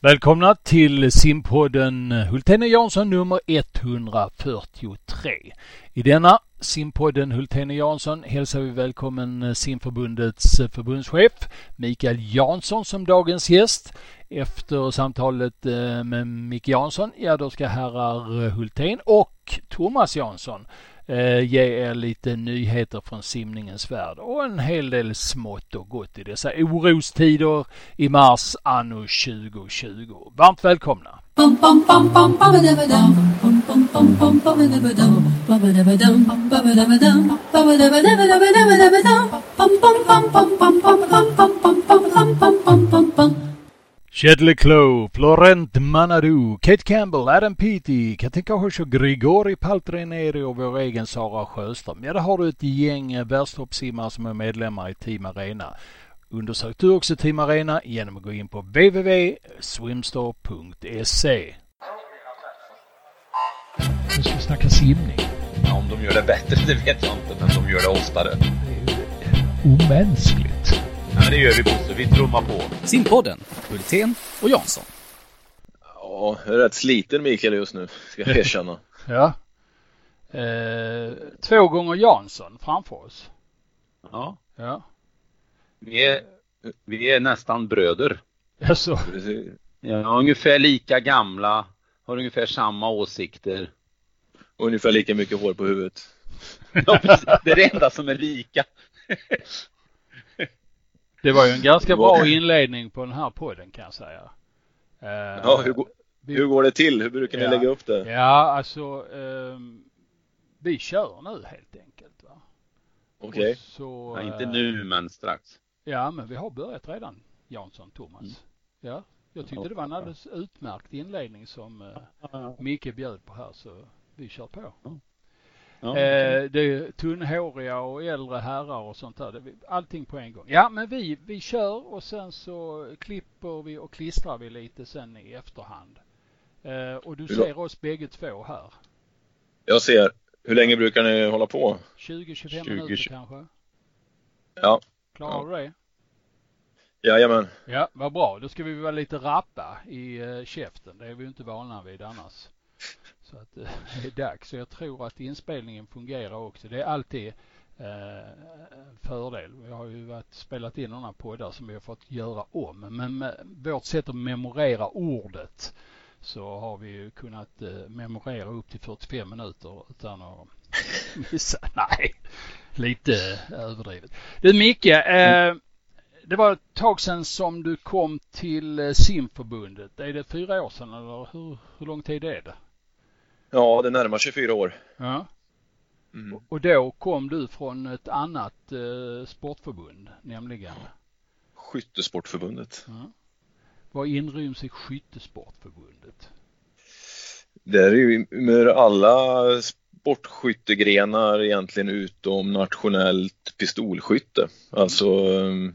Välkomna till simpodden Hultén och Jansson nummer 143. I denna simpodden Hultén och Jansson hälsar vi välkommen simförbundets förbundschef Mikael Jansson som dagens gäst. Efter samtalet eh, med Micke Jansson, ja då ska herrar eh, Hultén och Thomas Jansson eh, ge er lite nyheter från simningens värld och en hel del smått och gott i dessa orostider i mars anno 2020. Varmt välkomna! Shedley Clow, Florent Manadou, Kate Campbell, Adam Peaty, Katinka Hosho, Grigori Paltrineri och vår egen Sara Sjöström. Ja, där har du ett gäng världstoppsimmare som är medlemmar i Team Arena. Undersök du också Team Arena genom att gå in på www.swimstore.se. Nu ska vi snacka simning. Ja, om de gör det bättre, det vet jag inte, men de gör det oftare. Det är ju omänskligt. Ja, det gör vi Bosse. Vi trummar på. Simpodden, Hultén och Jansson. Ja, jag är rätt sliten Mikael just nu, ska jag erkänna. Ja. Eh, två gånger Jansson framför oss. Ja, Ja. vi är, vi är nästan bröder. Precis. Ja, ungefär lika gamla, har ungefär samma åsikter. Ungefär lika mycket hår på huvudet. Ja, precis. Det är det enda som är lika. det var ju en ganska bra inledning på den här podden kan jag säga. Eh, Ja, hur, går- vi- hur går det till? Hur brukar ni Ja. lägga upp det? Ja, alltså ehm, vi kör nu helt enkelt. Va? Okej. Och Så, Ja, inte eh, nu, men strax. Ja, men vi har börjat redan, Jansson, Thomas. Mm. Ja, jag tyckte det var en alldeles utmärkt inledning som eh, Micke bjöd på här, så vi kör på. Ja, Eh, det är tunnhåriga och äldre herrar och sånt där. Allting på en gång. Ja, men vi, vi kör och sen så klipper vi och klistrar vi lite sen i efterhand. Eh, och du Hur ser oss bägge två här. Jag ser. Hur länge brukar ni hålla på? 20-25 20, minuter 20. kanske. Ja. Klarar du det? Jajamän. Ja, vad bra. Då ska vi vara lite rappa i uh, käften. Det är vi ju inte vana vid annars. Så att eh, det är dags. Så jag tror att inspelningen fungerar också. Det är alltid eh, en fördel. Vi har ju varit, spelat in några poddar som vi har fått göra om. Men med vårt sätt att memorera ordet så har vi ju kunnat eh, memorera upp till 45 minuter utan att missa. Nej, lite överdrivet. Du Micke, eh, det var ett tag sedan som du kom till eh, simförbundet. Är det fyra år sedan eller hur, hur lång tid är det? Ja, det närmar sig fyra år. Ja. Mm. Och då kom du från ett annat eh, sportförbund, nämligen? Skyttesportförbundet. Ja. Vad inryms i Skyttesportförbundet? Det är ju med alla sportskyttegrenar egentligen utom nationellt pistolskytte. Alltså um,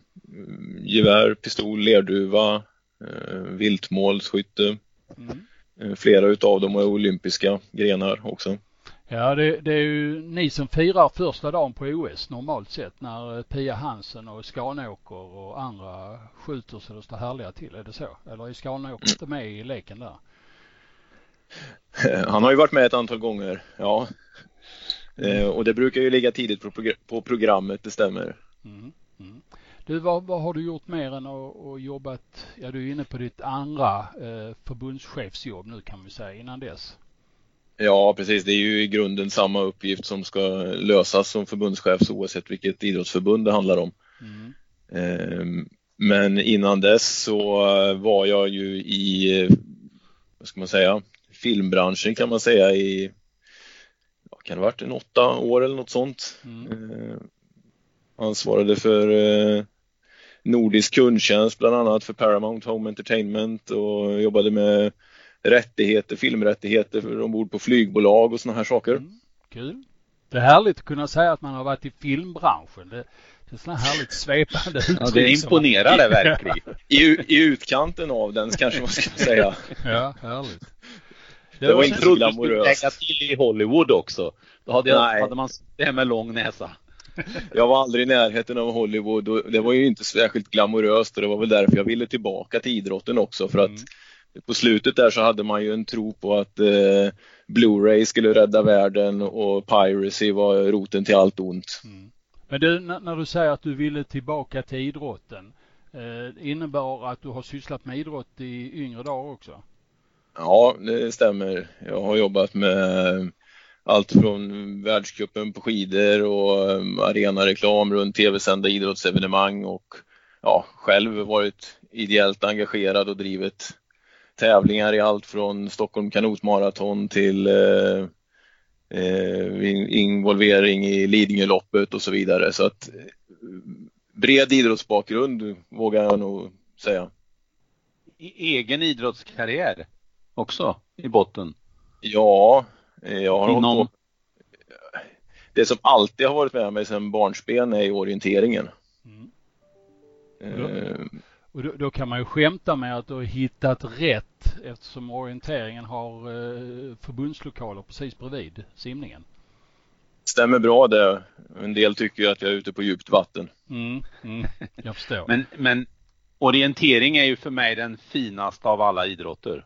gevär, pistol, lerduva, uh, viltmålsskytte. Mm. Eh, Flera utav dem är olympiska grenar också. Ja, det, det är ju ni som firar första dagen på OS normalt sett när eh, Pia Hansen och Skanåker och andra skjuter så det står härliga till. Är det så? Eller är Skanåker inte med i leken där? Han har ju varit med ett antal gånger, ja. Eh, Och det brukar ju ligga tidigt på, progr- på programmet, det stämmer. Mm. Mm. Du, vad, vad har du gjort mer än att, jobbat? Ja, du är inne på ditt andra eh, förbundschefsjobb nu kan vi säga innan dess. Ja, precis. Det är ju i grunden samma uppgift som ska lösas som förbundschef så oavsett vilket idrottsförbund det handlar om. Mm. Eh, Men innan dess så var jag ju i, vad ska man säga, filmbranschen kan man säga i, kan det ha varit, en åtta år eller något sånt. Mm. Eh, ansvarade för eh, nordisk kundtjänst bland annat för Paramount Home Entertainment och jobbade med rättigheter, filmrättigheter för ombord på flygbolag och sådana här saker. Mm. Kul. Det är härligt att kunna säga att man har varit i filmbranschen. Det, det är sådana härligt svepande uttryck. Ja, det imponerar det verkligen. I, I utkanten av den kanske man ska säga. Ja, härligt. Det var och inte så trodde du skulle glamoröst. lägga till i Hollywood också. Då hade, jag, hade man det här med lång näsa. Jag var aldrig i närheten av Hollywood och det var ju inte särskilt glamoröst och det var väl därför jag ville tillbaka till idrotten också för att Mm. på slutet där så hade man ju en tro på att eh, Blu-ray skulle rädda världen och piracy var roten till allt ont. Mm. Men du, när du säger att du ville tillbaka till idrotten, eh, innebär att du har sysslat med idrott i yngre dagar också? Ja, det stämmer. Jag har jobbat med allt från världscupen på skidor och um, arenareklam runt tv-sända idrottsevenemang och ja, själv varit ideellt engagerad och drivit tävlingar i allt från Stockholm kanotmaraton till eh, eh, involvering i Lidingöloppet och så vidare. Så att bred idrottsbakgrund vågar jag nog säga. egen idrottskarriär också i botten? Ja, jag har Inom... Det som alltid har varit med mig sedan barnsben är orienteringen. Mm. Uh, och då, då, kan man ju skämta med att du har hittat rätt eftersom orienteringen har eh, förbundslokaler precis bredvid simningen. Stämmer bra det. En del tycker ju att jag är ute på djupt vatten. Mm, mm, jag förstår. men, men orientering är ju för mig den finaste av alla idrotter.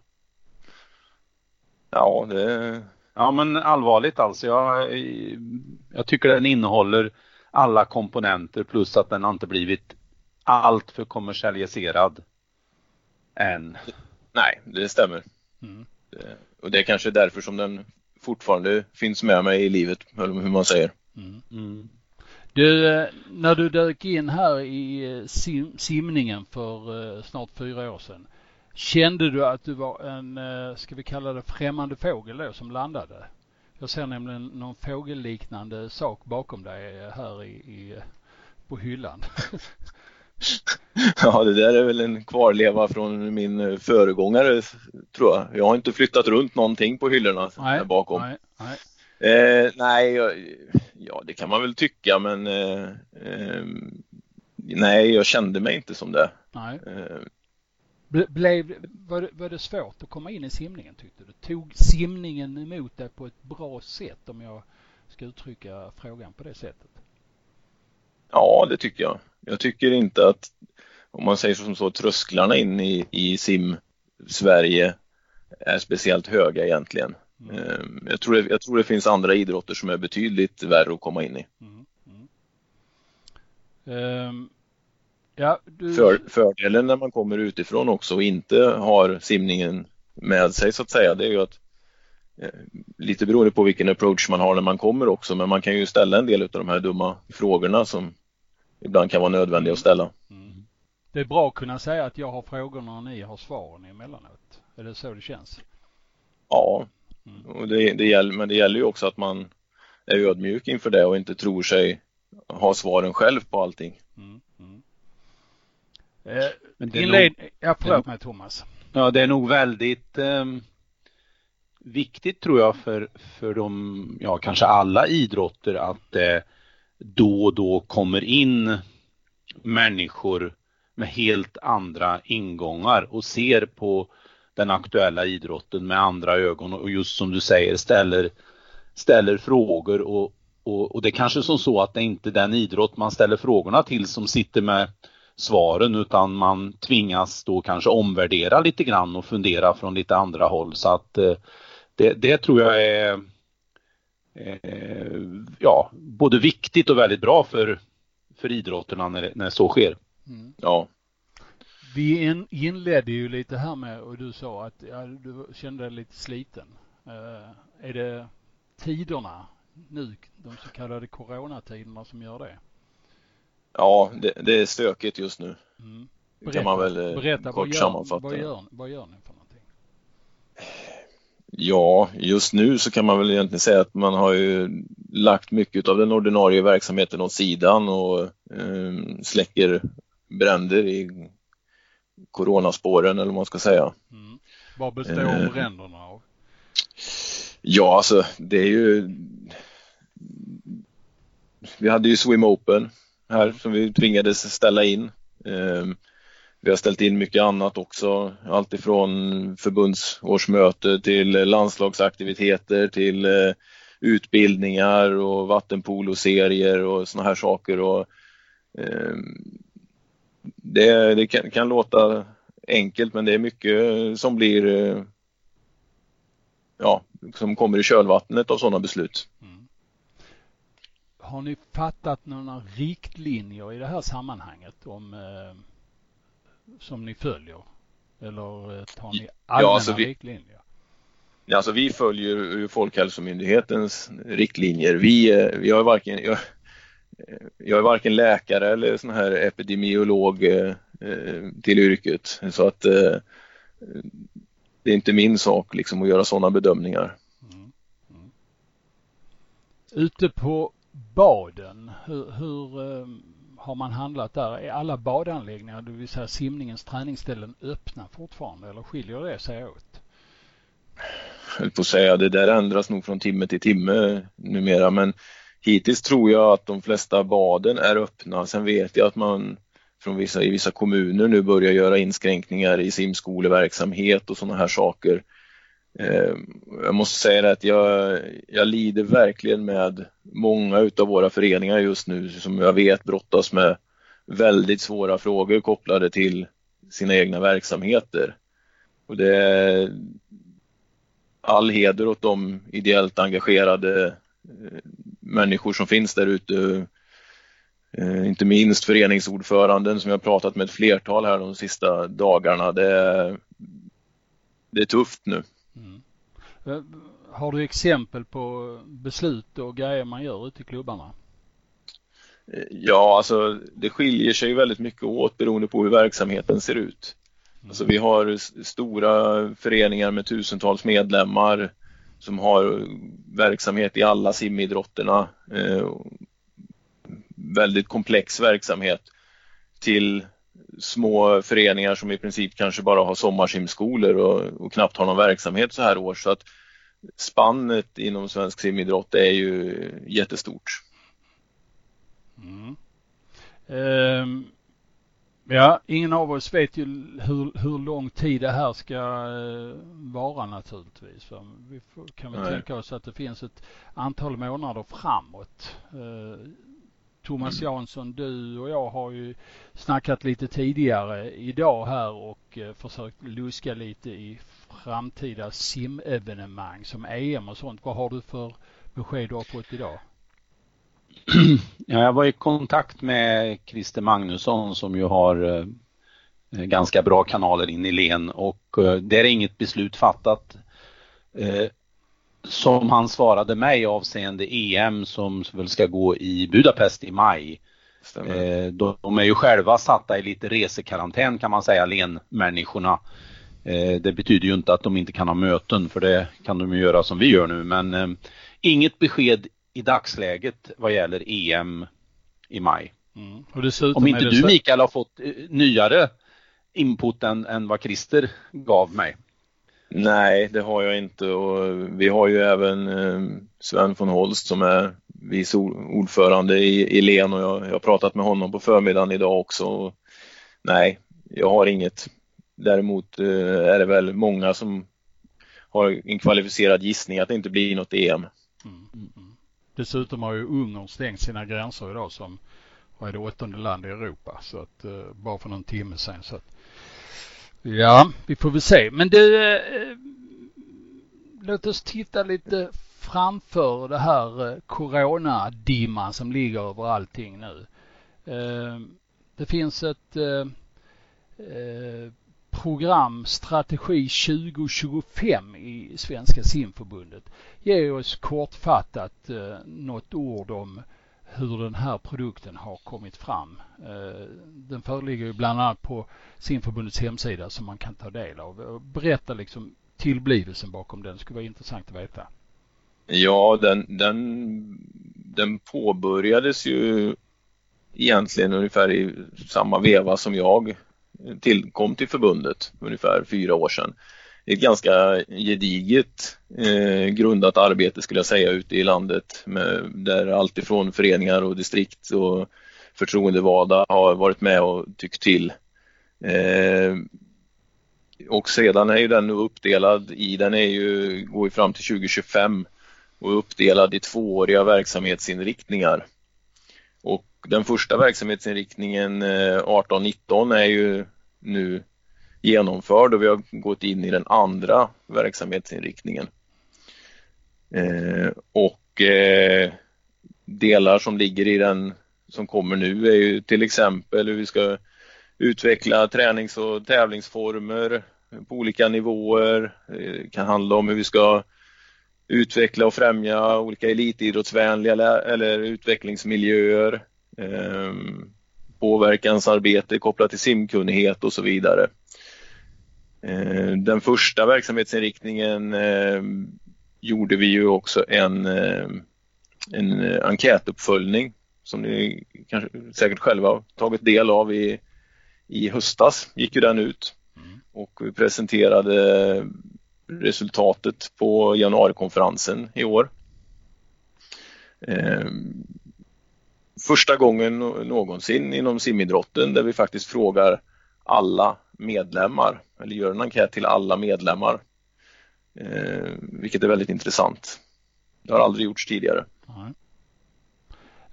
Ja, det... Ja, men allvarligt alltså. Jag, jag tycker den innehåller alla komponenter plus att den har inte blivit allt för kommersialiserad än. Nej, det stämmer. Mm. Det, och det är kanske därför som den fortfarande finns med mig i livet, eller hur man säger. Mm. Mm. Du, eh, när du dök in här i eh, sim simningen för snart fyra år sedan, kände du att du var en, uh, ska vi kalla det främmande fågel då, som landade? Jag ser nämligen någon fågelliknande sak bakom dig här i, i på hyllan. Ja, det där är väl en kvarleva från min föregångare tror jag. Jag har inte flyttat runt någonting på hyllorna nej, där bakom. Nej, nej. Eh, nej ja, det kan man väl tycka men eh, eh, nej, jag kände mig inte som det. Nej. Blev, var, det, var det svårt att komma in i simningen tyckte du? Tog simningen emot dig på ett bra sätt om jag ska uttrycka frågan på det sättet? Ja, det tycker jag. Jag tycker inte att, om man säger som så, trösklarna in i, i sim-Sverige är speciellt höga egentligen. Mm. Ehm, jag, tror det, jag tror det finns andra idrotter som är betydligt värre att komma in i. Mm. Mm. Um, ja, du... För, fördelen när man kommer utifrån också och inte har simningen med sig så att säga, det är ju att eh, lite beroende på vilken approach man har när man kommer också, men man kan ju ställa en del av de här dumma frågorna som ibland kan vara nödvändiga att ställa. Mm. Det är bra att kunna säga att jag har frågorna och ni har svaren emellanåt. Är det så det känns? Ja, mm. och det, det gäller, men det gäller ju också att man är ödmjuk inför det och inte tror sig ha svaren själv på allting. Mm. Eh, inled... nog... Ja, förlåt mig Thomas. Ja, det är nog väldigt eh, viktigt tror jag för, för de, ja kanske alla idrotter att eh, då och då kommer in människor med helt andra ingångar och ser på den aktuella idrotten med andra ögon och just som du säger ställer, ställer frågor och, och, och det är kanske som så att det inte är den idrott man ställer frågorna till som sitter med svaren utan man tvingas då kanske omvärdera lite grann och fundera från lite andra håll så att eh, det, det tror jag är eh, ja, både viktigt och väldigt bra för, för idrotterna när, när så sker. Mm. Ja. Vi in, inledde ju lite här med och du sa att ja, du kände dig lite sliten. Uh, är det tiderna nu, de så kallade coronatiderna som gör det? Ja, det, det är stökigt just nu. Mm. Berätta, kan man väl eh, berätta, kort vad gör, sammanfatta. Vad gör, vad gör ni för någonting? Ja, just nu så kan man väl egentligen säga att man har ju lagt mycket av den ordinarie verksamheten åt sidan och eh, släcker bränder i coronaspåren eller vad man ska säga. Mm. Vad består eh, bränderna av? Ja, alltså det är ju Vi hade ju Swim Open här som vi tvingades ställa in. Eh, vi har ställt in mycket annat också, alltifrån förbundsårsmöte till landslagsaktiviteter till eh, utbildningar och vattenpoloserier och såna här saker. Och, eh, det, det kan, kan, låta enkelt men det är mycket som blir ja, som kommer i kölvattnet av sådana beslut. Mm. Har ni fattat några riktlinjer i det här sammanhanget om eh, som ni följer? Eller tar ni allmänna ja, alltså vi, riktlinjer? Alltså vi följer Folkhälsomyndighetens riktlinjer. Vi, eh, vi har varken, jag, jag är varken läkare eller sån här epidemiolog eh, till yrket så att eh, det är inte min sak liksom att göra sådana bedömningar. Mm. Mm. Ute på baden, hur, hur ehm, har man handlat där? Är alla badanläggningar, det vill säga simningens träningsställen, öppna fortfarande eller skiljer det sig åt? Jag höll på att säga, det där ändras nog från timme till timme numera men hittills tror jag att de flesta baden är öppna. Sen vet jag att man från vissa, i vissa kommuner nu börjar göra inskränkningar i simskoleverksamhet och sådana här saker. Eh, jag måste säga att jag, jag lider verkligen med många utav våra föreningar just nu som jag vet brottas med väldigt svåra frågor kopplade till sina egna verksamheter. Och det är all heder åt de ideellt engagerade eh, människor som finns där ute eh, inte minst föreningsordföranden som jag pratat med ett flertal här de sista dagarna. Det är, det är tufft nu. Mm. Eh, har du exempel på beslut och grejer man gör ute i klubbarna? Eh, ja, alltså det skiljer sig väldigt mycket åt beroende på hur verksamheten ser ut. Mm. Alltså vi har stora föreningar med tusentals medlemmar som har verksamhet i alla simidrotterna väldigt komplex verksamhet till små föreningar som i princip kanske bara har sommarsimskolor och, och knappt har någon verksamhet så här år. Så att spannet inom svensk simidrott är ju jättestort. Mm. Um, ja, ingen av oss vet ju hur, hur lång tid det här ska uh, vara naturligtvis. Vi får, kan väl tänka oss att det finns ett antal månader framåt. Uh, Thomas. Jansson, du och jag har ju snackat lite tidigare idag här och eh, försökt luska lite i framtida simevenemang som EM och sånt. Vad har du för besked du har fått idag? Ja, jag var i kontakt med Christer Magnusson som ju har eh, ganska bra kanaler in i len och eh, det är inget beslut fattat. Som han svarade mig avseende EM som väl ska gå i Budapest i maj. Eh, de är ju själva satta i lite resekarantän kan man säga, lenmänniskorna. Eh, det betyder ju inte att de inte kan ha möten för det kan de ju göra som vi gör nu men eh, inget besked i dagsläget vad gäller EM i maj. Mm. Om inte du Mikael har fått eh, nyare input än, än vad Christer gav mig. Nej, det har jag inte och vi har ju även eh, Sven von Holst som är vice ordförande i, i LEN och jag, jag har pratat med honom på förmiddagen idag också. nej, jag har inget. Däremot eh, är det väl många som har en kvalificerad gissning att det inte blir något EM. Mm, mm, mm. Dessutom har ju Ungern stängt sina gränser idag som vad är det åttonde land i Europa så att eh, bara för någon timme sedan så att Ja, vi får väl se. Men du, eh, låt oss titta lite framför det här eh, coronadimman som ligger över allting nu. Eh, det finns ett eh, eh, program, Strategi 2025 i Svenska simförbundet. Ge oss kortfattat eh, något ord om hur den här produkten har kommit fram. Eh, den föreligger ju bland annat på simförbundets hemsida som man kan ta del av. Berätta liksom tillblivelsen bakom den. Det skulle vara intressant att veta. Ja, den, den, den påbörjades ju egentligen ungefär i samma veva som jag tillkom till förbundet, ungefär fyra år sedan ett ganska gediget eh, grundat arbete skulle jag säga ute i landet med, där alltifrån föreningar och distrikt och förtroendevalda har varit med och tyckt till. Eh, och sedan är ju den uppdelad i, den är ju, går ju fram till 2025 och uppdelad i tvååriga verksamhetsinriktningar. Och den första verksamhetsinriktningen eh, 18-19 är ju nu genomförd och vi har gått in i den andra verksamhetsinriktningen. Eh, och eh, delar som ligger i den som kommer nu är ju till exempel hur vi ska utveckla tränings och tävlingsformer på olika nivåer. Det kan handla om hur vi ska utveckla och främja olika elitidrottsvänliga eller utvecklingsmiljöer. Eh, påverkansarbete kopplat till simkunnighet och så vidare. Eh, den första verksamhetsinriktningen eh, gjorde vi ju också en, eh, en enkätuppföljning som ni kanske säkert själva har tagit del av i, i höstas, gick ju den ut. Mm. Och vi presenterade resultatet på januarikonferensen i år. Första gången någonsin inom simidrotten där vi faktiskt frågar alla medlemmar eller gör en enkät till alla medlemmar. Eh, vilket är väldigt intressant. Det har aldrig gjorts tidigare.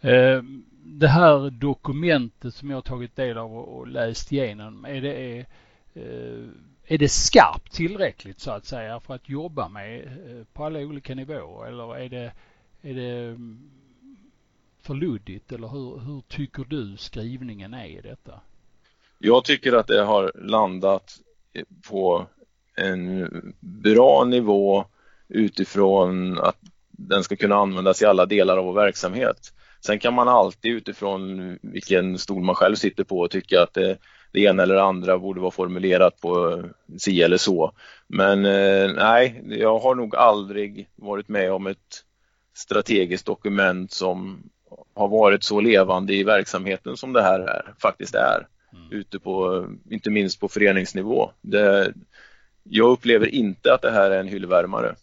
Eh, det här dokumentet som jag har tagit del av och läst igenom, är det, är, eh, är det skarpt tillräckligt så att säga för att jobba med eh, på alla olika nivåer eller är det, är det mm, för luddigt eller hur, hur tycker du skrivningen är i detta? Jag tycker att det har landat på en bra nivå utifrån att den ska kunna användas i alla delar av vår verksamhet. Sen kan man alltid utifrån vilken stol man själv sitter på tycka att det, det ena eller andra borde vara formulerat på si eller så. Men eh, nej, jag har nog aldrig varit med om ett strategiskt dokument som har varit så levande i verksamheten som det här är, faktiskt är. Mm. Ute på, inte minst på föreningsnivå. Det, jag upplever inte att det här är en hyllvärmare.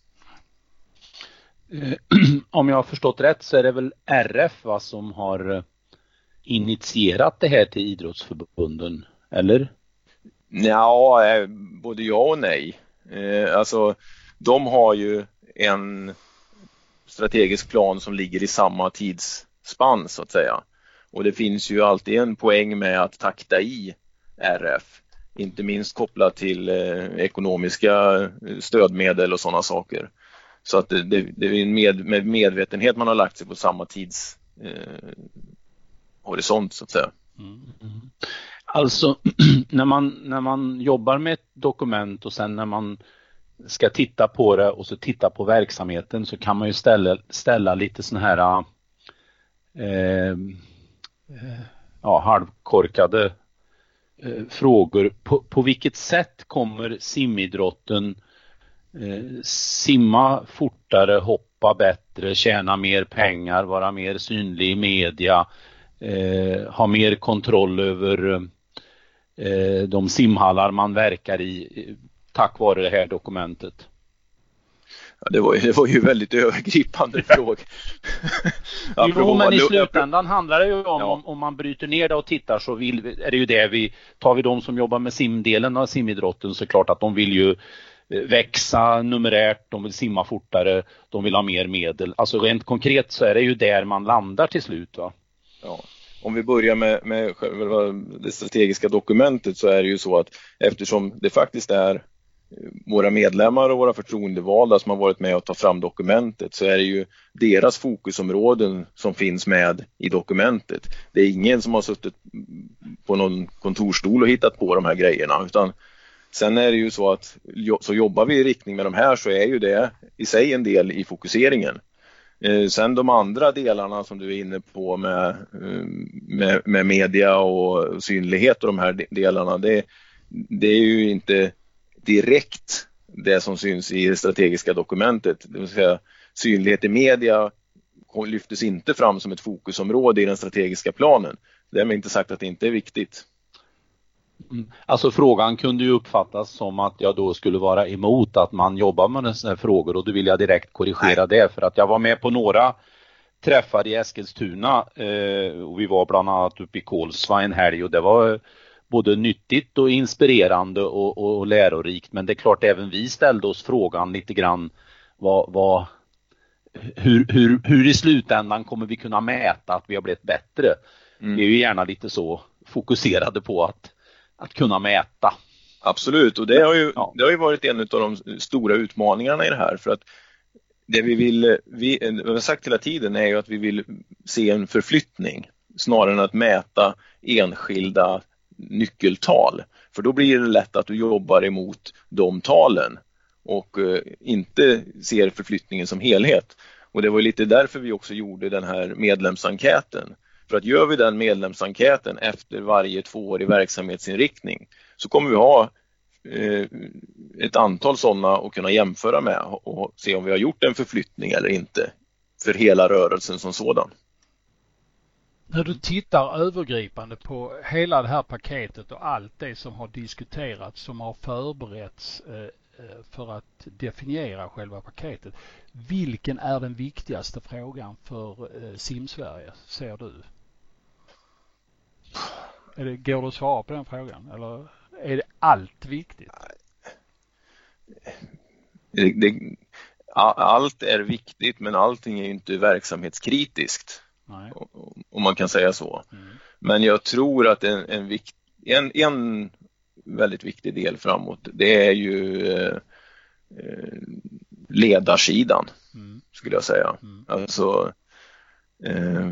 Eh, om jag har förstått rätt så är det väl RF va, som har eh, initierat det här till idrottsförbunden, eller? Ja, eh, både ja och nej. Alltså, de har ju en strategisk plan som ligger i samma tidsspann så att säga. Och det finns ju alltid en poäng med att takta i RF. Inte minst kopplat till eh, ekonomiska eh, stödmedel och sådana saker. Så att det, det, det är en med, med, medvetenhet man har lagt sig på samma tidshorisont eh, så att säga. Mm. Alltså när man, när man jobbar med ett dokument och sen när man ska titta på det och så titta på verksamheten så kan man ju ställa, ställa lite sådana här eh, ja, halvkorkade eh, frågor. På, på vilket sätt kommer simidrotten eh, simma fortare, hoppa bättre, tjäna mer pengar, vara mer synlig i media, eh, ha mer kontroll över eh, de simhallar man verkar i eh, tack vare det här dokumentet? Ja, det, var, det var ju väldigt övergripande fråga. jo, men i slutändan handlar det ju om, ja. om, man bryter ner det och tittar så vill, är det ju det vi, tar vi de som jobbar med simdelen av simidrotten så är det klart att de vill ju eh, växa numerärt, de vill simma fortare, de vill ha mer medel. Alltså rent konkret så är det ju där man landar till slut. Va? Ja. Om vi börjar med, med själva det strategiska dokumentet så är det ju så att eftersom det faktiskt är våra medlemmar och våra förtroendevalda som har varit med och tagit fram dokumentet så är det ju deras fokusområden som finns med i dokumentet. Det är ingen som har suttit på någon kontorstol och hittat på de här grejerna utan sen är det ju så att så jobbar vi i riktning med de här så är ju det i sig en del i fokuseringen. Eh, sen de andra delarna som du är inne på med, eh, med, med media och synlighet och de här delarna det, det är ju inte direkt det som syns i det strategiska dokumentet. Det vill säga synlighet i media lyftes inte fram som ett fokusområde i den strategiska planen. Därmed inte sagt att det inte är viktigt. Mm. Alltså frågan kunde ju uppfattas som att jag då skulle vara emot att man jobbar med sådana här frågor och då vill jag direkt korrigera Nej. det för att jag var med på några träffar i Eskilstuna eh, och vi var bland annat uppe i Kolsva en helg och det var både nyttigt och inspirerande och, och, och lärorikt. Men det är klart även vi ställde oss frågan lite grann vad, vad hur, hur, hur i slutändan kommer vi kunna mäta att vi har blivit bättre? Mm. Vi är ju gärna lite så fokuserade på att, att kunna mäta. Absolut, och det har ju, ja. det har ju varit en av de stora utmaningarna i det här för att det vi vill, vi, vi har sagt hela tiden är ju att vi vill se en förflyttning snarare än att mäta enskilda nyckeltal. För då blir det lätt att du jobbar emot de talen och eh, inte ser förflyttningen som helhet. Och det var lite därför vi också gjorde den här medlemsenkäten. För att gör vi den medlemsenkäten efter varje tvåårig verksamhetsinriktning så kommer vi ha eh, ett antal sådana att kunna jämföra med och se om vi har gjort en förflyttning eller inte för hela rörelsen som sådan. När du tittar övergripande på hela det här paketet och allt det som har diskuterats, som har förberetts eh, eh, för att definiera själva paketet. Vilken är den viktigaste frågan för eh, Simsverige, ser du? Är det, går det att svara på den frågan eller är det allt viktigt? Det, det, allt är viktigt men allting är inte verksamhetskritiskt. Om man kan säga så. Mm. Men jag tror att en, en, vikt, en, en väldigt viktig del framåt det är ju eh, eh ledarsidan mm. skulle jag säga. Mm. Alltså eh,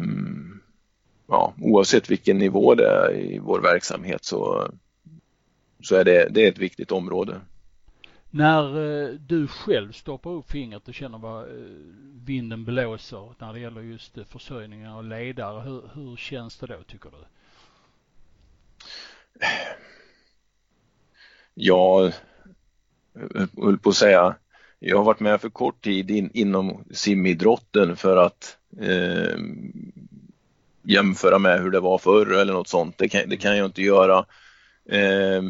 ja, oavsett vilken nivå det är i vår verksamhet så, så är det, det är ett viktigt område. När eh, du själv stoppar upp fingret och känner vad eh, vinden blåser när det gäller just eh, försörjningen av ledare, hur, hur känns det då tycker du? Ja, jag höll på att säga, jag har varit med för kort tid in, inom simidrotten för att eh, jämföra med hur det var förr eller något sånt. Det kan, det kan jag inte göra. Eh,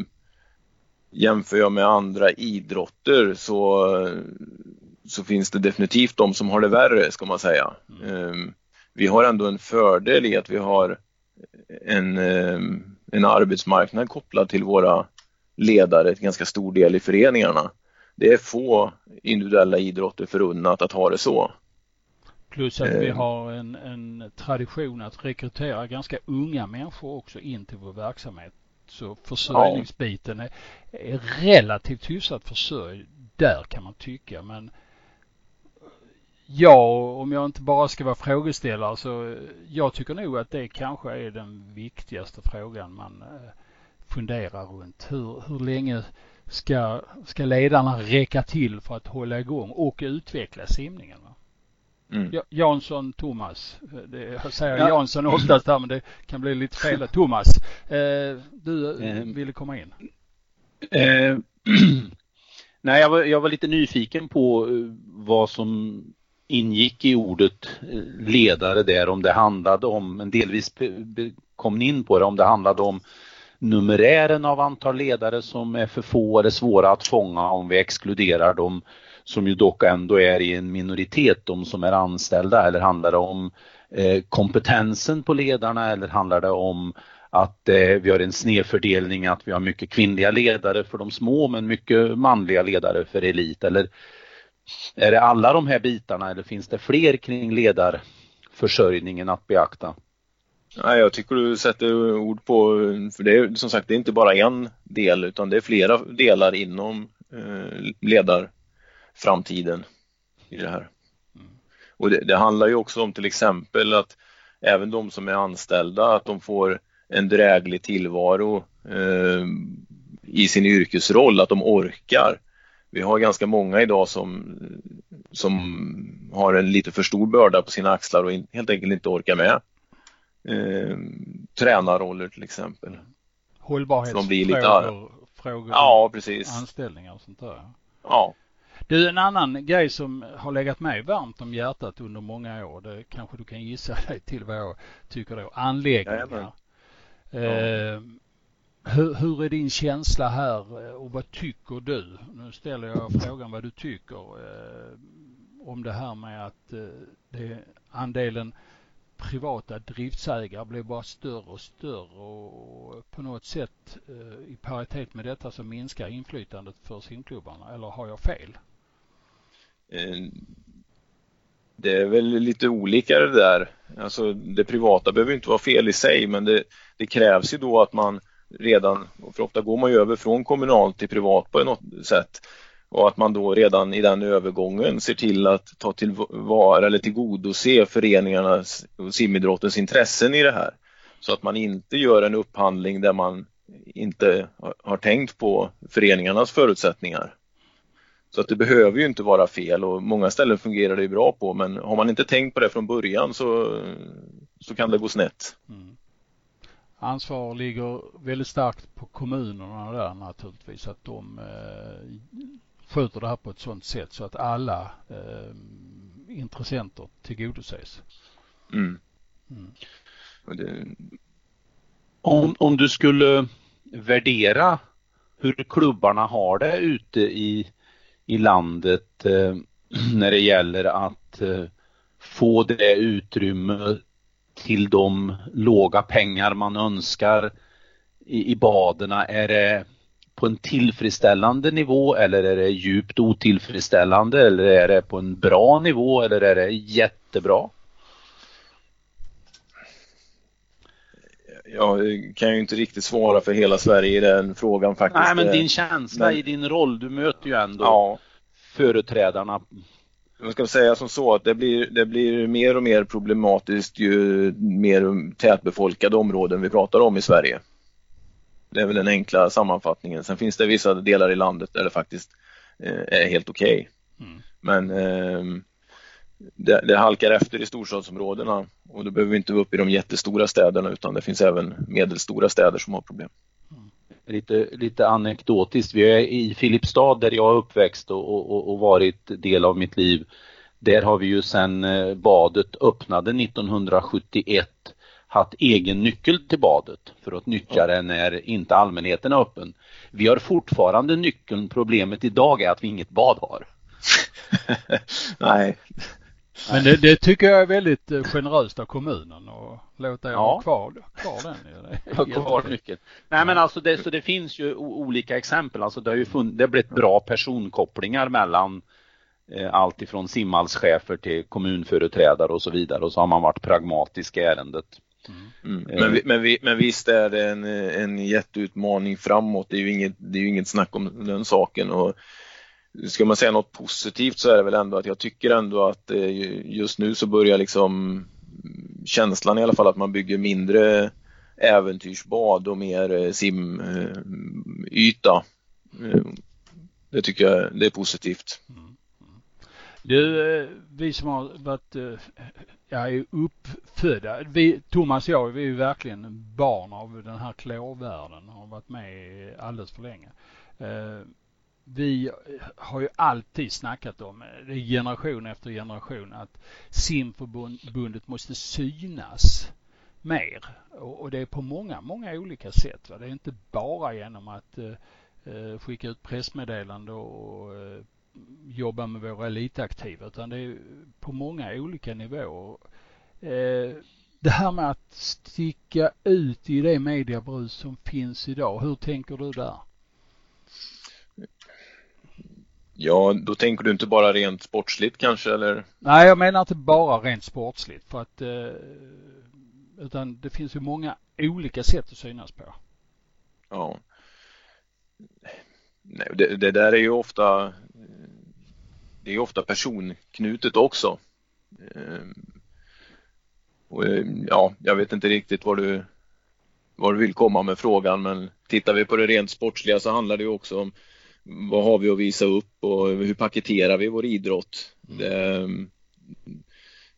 jämför jag med andra idrotter så, så finns det definitivt de som har det värre ska man säga. Mm. Eh, vi har ändå en fördel i att vi har en, eh, en arbetsmarknad kopplad till våra ledare, ett ganska stor del i föreningarna. Det är få individuella idrotter förunnat att ha det så. Plus att vi eh. har en, en tradition att rekrytera ganska unga människor också in till vår verksamhet. Så försörjningsbiten är, är relativt hyfsat försörjd där kan man tycka. Men ja, om jag inte bara ska vara frågeställare så jag tycker nog att det kanske är den viktigaste frågan man eh, funderar runt. Hur, hur länge ska, ska ledarna räcka till för att hålla igång och utveckla simningen? Mm. Jansson Thomas. Det, jag säger ja. Jansson oftast här men det kan bli lite fel. Thomas, eh, du eh, ville komma in. Eh, nej, jag var, jag var lite nyfiken på eh, vad som ingick i ordet eh, ledare där, om det handlade om, men delvis kom ni in på det, om det handlade om numerären av antal ledare som är för få eller svåra att fånga om vi exkluderar dem som ju dock ändå är i en minoritet, de som är anställda, eller handlar det om eh, kompetensen på ledarna eller handlar det om att eh, vi har en snedfördelning, att vi har mycket kvinnliga ledare för de små men mycket manliga ledare för elit eller är det alla de här bitarna eller finns det fler kring ledarförsörjningen att beakta? Nej, jag tycker du sätter ord på, för det är som sagt det är inte bara en del utan det är flera delar inom eh, ledar framtiden i det här. Och det, det, handlar ju också om till exempel att även de som är anställda, att de får en dräglig tillvaro eh, i sin yrkesroll, att de orkar. Vi har ganska många idag som, som har en lite för stor börda på sina axlar och in, helt enkelt inte orkar med. Eh, tränarroller till exempel. Hållbarhetsfrågor, frågor, ja, precis. anställningar och sånt där. Ja. Du, en annan grej som har legat mig varmt om hjärtat under många år, det kanske du kan gissa dig till vad jag tycker då, anläggningar. Eh, hur, hur, är din känsla här eh, och vad tycker du? Nu ställer jag frågan vad du tycker eh, om det här med att eh, det, andelen privata driftsägare blir bara större och större och på något sätt eh, i paritet med detta så minskar inflytandet för simklubbarna eller har jag fel? Eh, det är väl lite olika det där. Alltså det privata behöver inte vara fel i sig men det, det krävs ju då att man redan, för ofta går man ju över från kommunalt till privat på något sätt och att man då redan i den övergången ser till att ta tillvara eller tillgodose föreningarnas och simidrottens intressen i det här. Så att man inte gör en upphandling där man inte har tänkt på föreningarnas förutsättningar. Så att det behöver ju inte vara fel och många ställen fungerar det bra på men har man inte tänkt på det från början så, så kan det gå snett. Mm. Ansvar ligger väldigt starkt på kommunerna där naturligtvis att de eh, sköter det här på ett sådant sätt så att alla eh, intressenter tillgodoses. Mm. Mm. Det... Om, om du skulle värdera hur klubbarna har det ute i, i landet eh, när det gäller att eh, få det utrymme till de låga pengar man önskar i, i baderna. Är det på en tillfredsställande nivå eller är det djupt otillfredsställande eller är det på en bra nivå eller är det jättebra? Jag kan ju inte riktigt svara för hela Sverige i den frågan faktiskt. Nej, men din känsla men... i din roll, du möter ju ändå ja. företrädarna. Jag ska säga som så att det blir, det blir mer och mer problematiskt ju mer tätbefolkade områden vi pratar om i Sverige. Det är väl den enkla sammanfattningen. Sen finns det vissa delar i landet där det faktiskt eh, är helt okej. Okay. Mm. Men eh, det, det, halkar efter i storstadsområdena och då behöver vi inte vara upp i de jättestora städerna utan det finns även medelstora städer som har problem. Mm. Lite, lite anekdotiskt, vi är i Filipstad där jag är uppväxt och, och, och varit del av mitt liv. Där har vi ju sedan eh, badet öppnade 1971 haft egen nyckel till badet för att nyttja det när inte allmänheten är öppen. Vi har fortfarande nyckeln, problemet idag är att vi inget bad har. Nej. Men det, det, tycker jag är väldigt eh, generöst av kommunen att låta er ja. ha kvar, kvar den. Ha kvar nyckeln. Nej men alltså det, så det finns ju olika exempel. Alltså det har ju funnits, det har blivit bra personkopplingar mellan eh, allt ifrån simhallschefer till kommunföreträdare och så vidare och så har man varit pragmatisk i ärendet. Mm. Eh. Men, men, men visst är det en, en jätteutmaning framåt. Det är ju inget, det är ju inget snack om den saken. Och ska man säga något positivt så är det väl ändå att jag tycker ändå att eh, just nu så börjar liksom känslan i alla fall att man bygger mindre äventyrsbad och mer eh, simyta. Eh, det tycker jag det är positivt. Mm. Du, vi som har varit ja, är uppfödda. Vi, Thomas och jag, vi är ju verkligen barn av den här klåvärlden och har varit med alldeles för länge. Vi har ju alltid snackat om, eh, det är generation efter generation, att simförbundet måste synas mer. Och, det är på många, många olika sätt. Va? Det är inte bara genom att eh, eh skicka ut pressmeddelande och eh, jobba med våra elitaktiva utan det är på många olika nivåer. Eh, det här med att sticka ut i det mediebrus som finns idag, hur tänker du där? Ja, då tänker du inte bara rent sportsligt kanske eller? Nej, jag menar inte bara rent sportsligt för att eh, utan det finns ju många olika sätt att synas på. Ja. Nej, det, det där är ju ofta det är ofta personknutet också. Ehm, och, eh, ja, jag vet inte riktigt vad du, vad du vill komma med frågan men tittar vi på det rent sportsliga så handlar det också om vad har vi att visa upp och hur paketerar vi vår idrott? Mm. Det,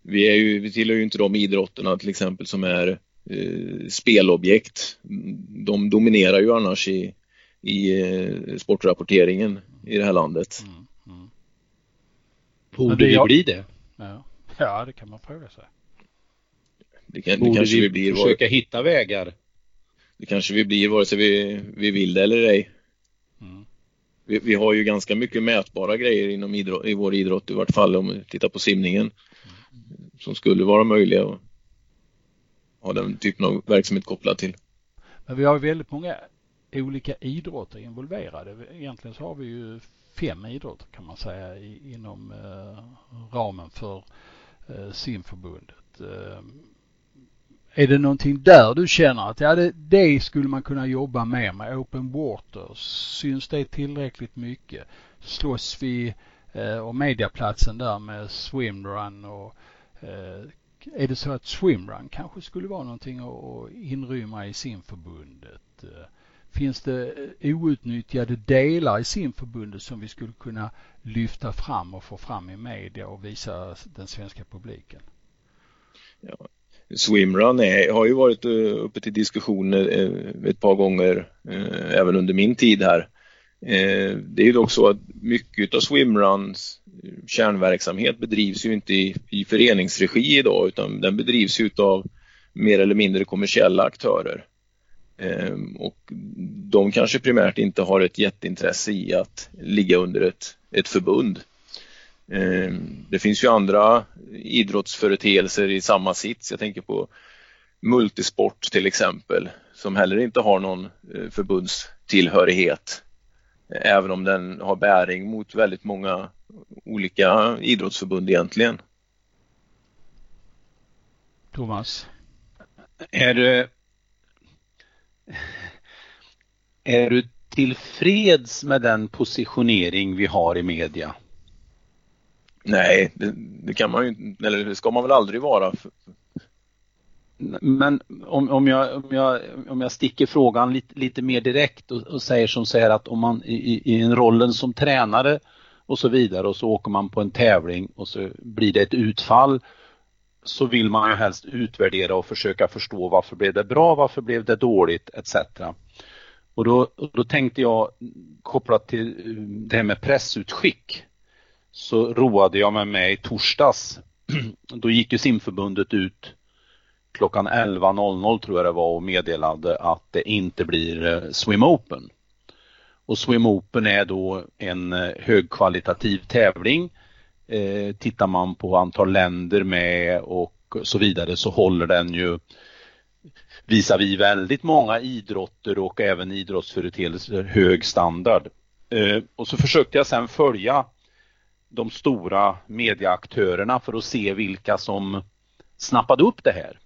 vi, är ju, vi tillhör ju inte de idrotterna till exempel som är eh, spelobjekt. De dominerar ju annars i, i eh, sportrapporteringen i det här landet. Mm. Borde vi bli det? Ja. ja, det kan man fråga sig. Det, kan, Borde det kanske vi, vi blir försöka var... hitta vägar? Det kanske vi blir vare sig vi, vi vill det eller ej. Mm. Vi, vi, har ju ganska mycket mätbara grejer inom idrott, i vår idrott, i vart fall om vi tittar på simningen. Som skulle vara möjliga att ha den typen av verksamhet kopplad till. Men vi har väldigt många olika idrotter involverade. Egentligen så har vi ju fem idrotter kan man säga inom eh, ramen för eh, simförbundet. Eh, är det någonting där du känner att ja, det, det skulle man kunna jobba mer med? Open water, syns det tillräckligt mycket? Slåss vi eh, om mediaplatsen där med swimrun och eh, är det så att swimrun kanske skulle vara någonting att inrymma i simförbundet? Eh, finns det outnyttjade delar i simförbundet som vi skulle kunna lyfta fram och få fram i media och visa den svenska publiken? Ja. Swimrun är, har ju varit eh, uppe till diskussioner eh, ett par gånger eh, även under min tid här. Det är ju dock så att mycket av swimruns kärnverksamhet bedrivs ju inte i, i föreningsregi idag utan den bedrivs ju av mer eller mindre kommersiella aktörer. Och de kanske primärt inte har ett jätteintresse i att ligga under ett, ett förbund. Ehm, det finns ju andra idrottsföreteelser i samma sits. Jag tänker på multisport till exempel som heller inte har någon eh, förbundstillhörighet även om den har bäring mot väldigt många olika idrottsförbund egentligen. Thomas? Är du, är du tillfreds med den positionering vi har i media? Nej, det, det kan man ju eller det ska man väl aldrig vara. Men om, om, jag, om, jag, om jag sticker frågan lite, lite mer direkt och, och säger som så här att om man i, i en rollen som tränare och så vidare och så åker man på en tävling och så blir det ett utfall så vill man ju helst utvärdera och försöka förstå varför blev det bra, varför blev det dåligt etc. Och då, då tänkte jag kopplat till eh, det här med pressutskick så roade jag mig med i torsdags. Då gick ju simförbundet ut klockan 11.00 tror jag det var och meddelade att det inte blir eh, Swim Open. Och Swim Open är då en eh, högkvalitativ tävling. Eh, tittar man på antal länder med och så vidare så håller den ju visar vi väldigt många idrotter och även idrottsföreteelser hög standard. Eh, och så försökte jag sen följa de stora mediaaktörerna för att se vilka som snappade upp det här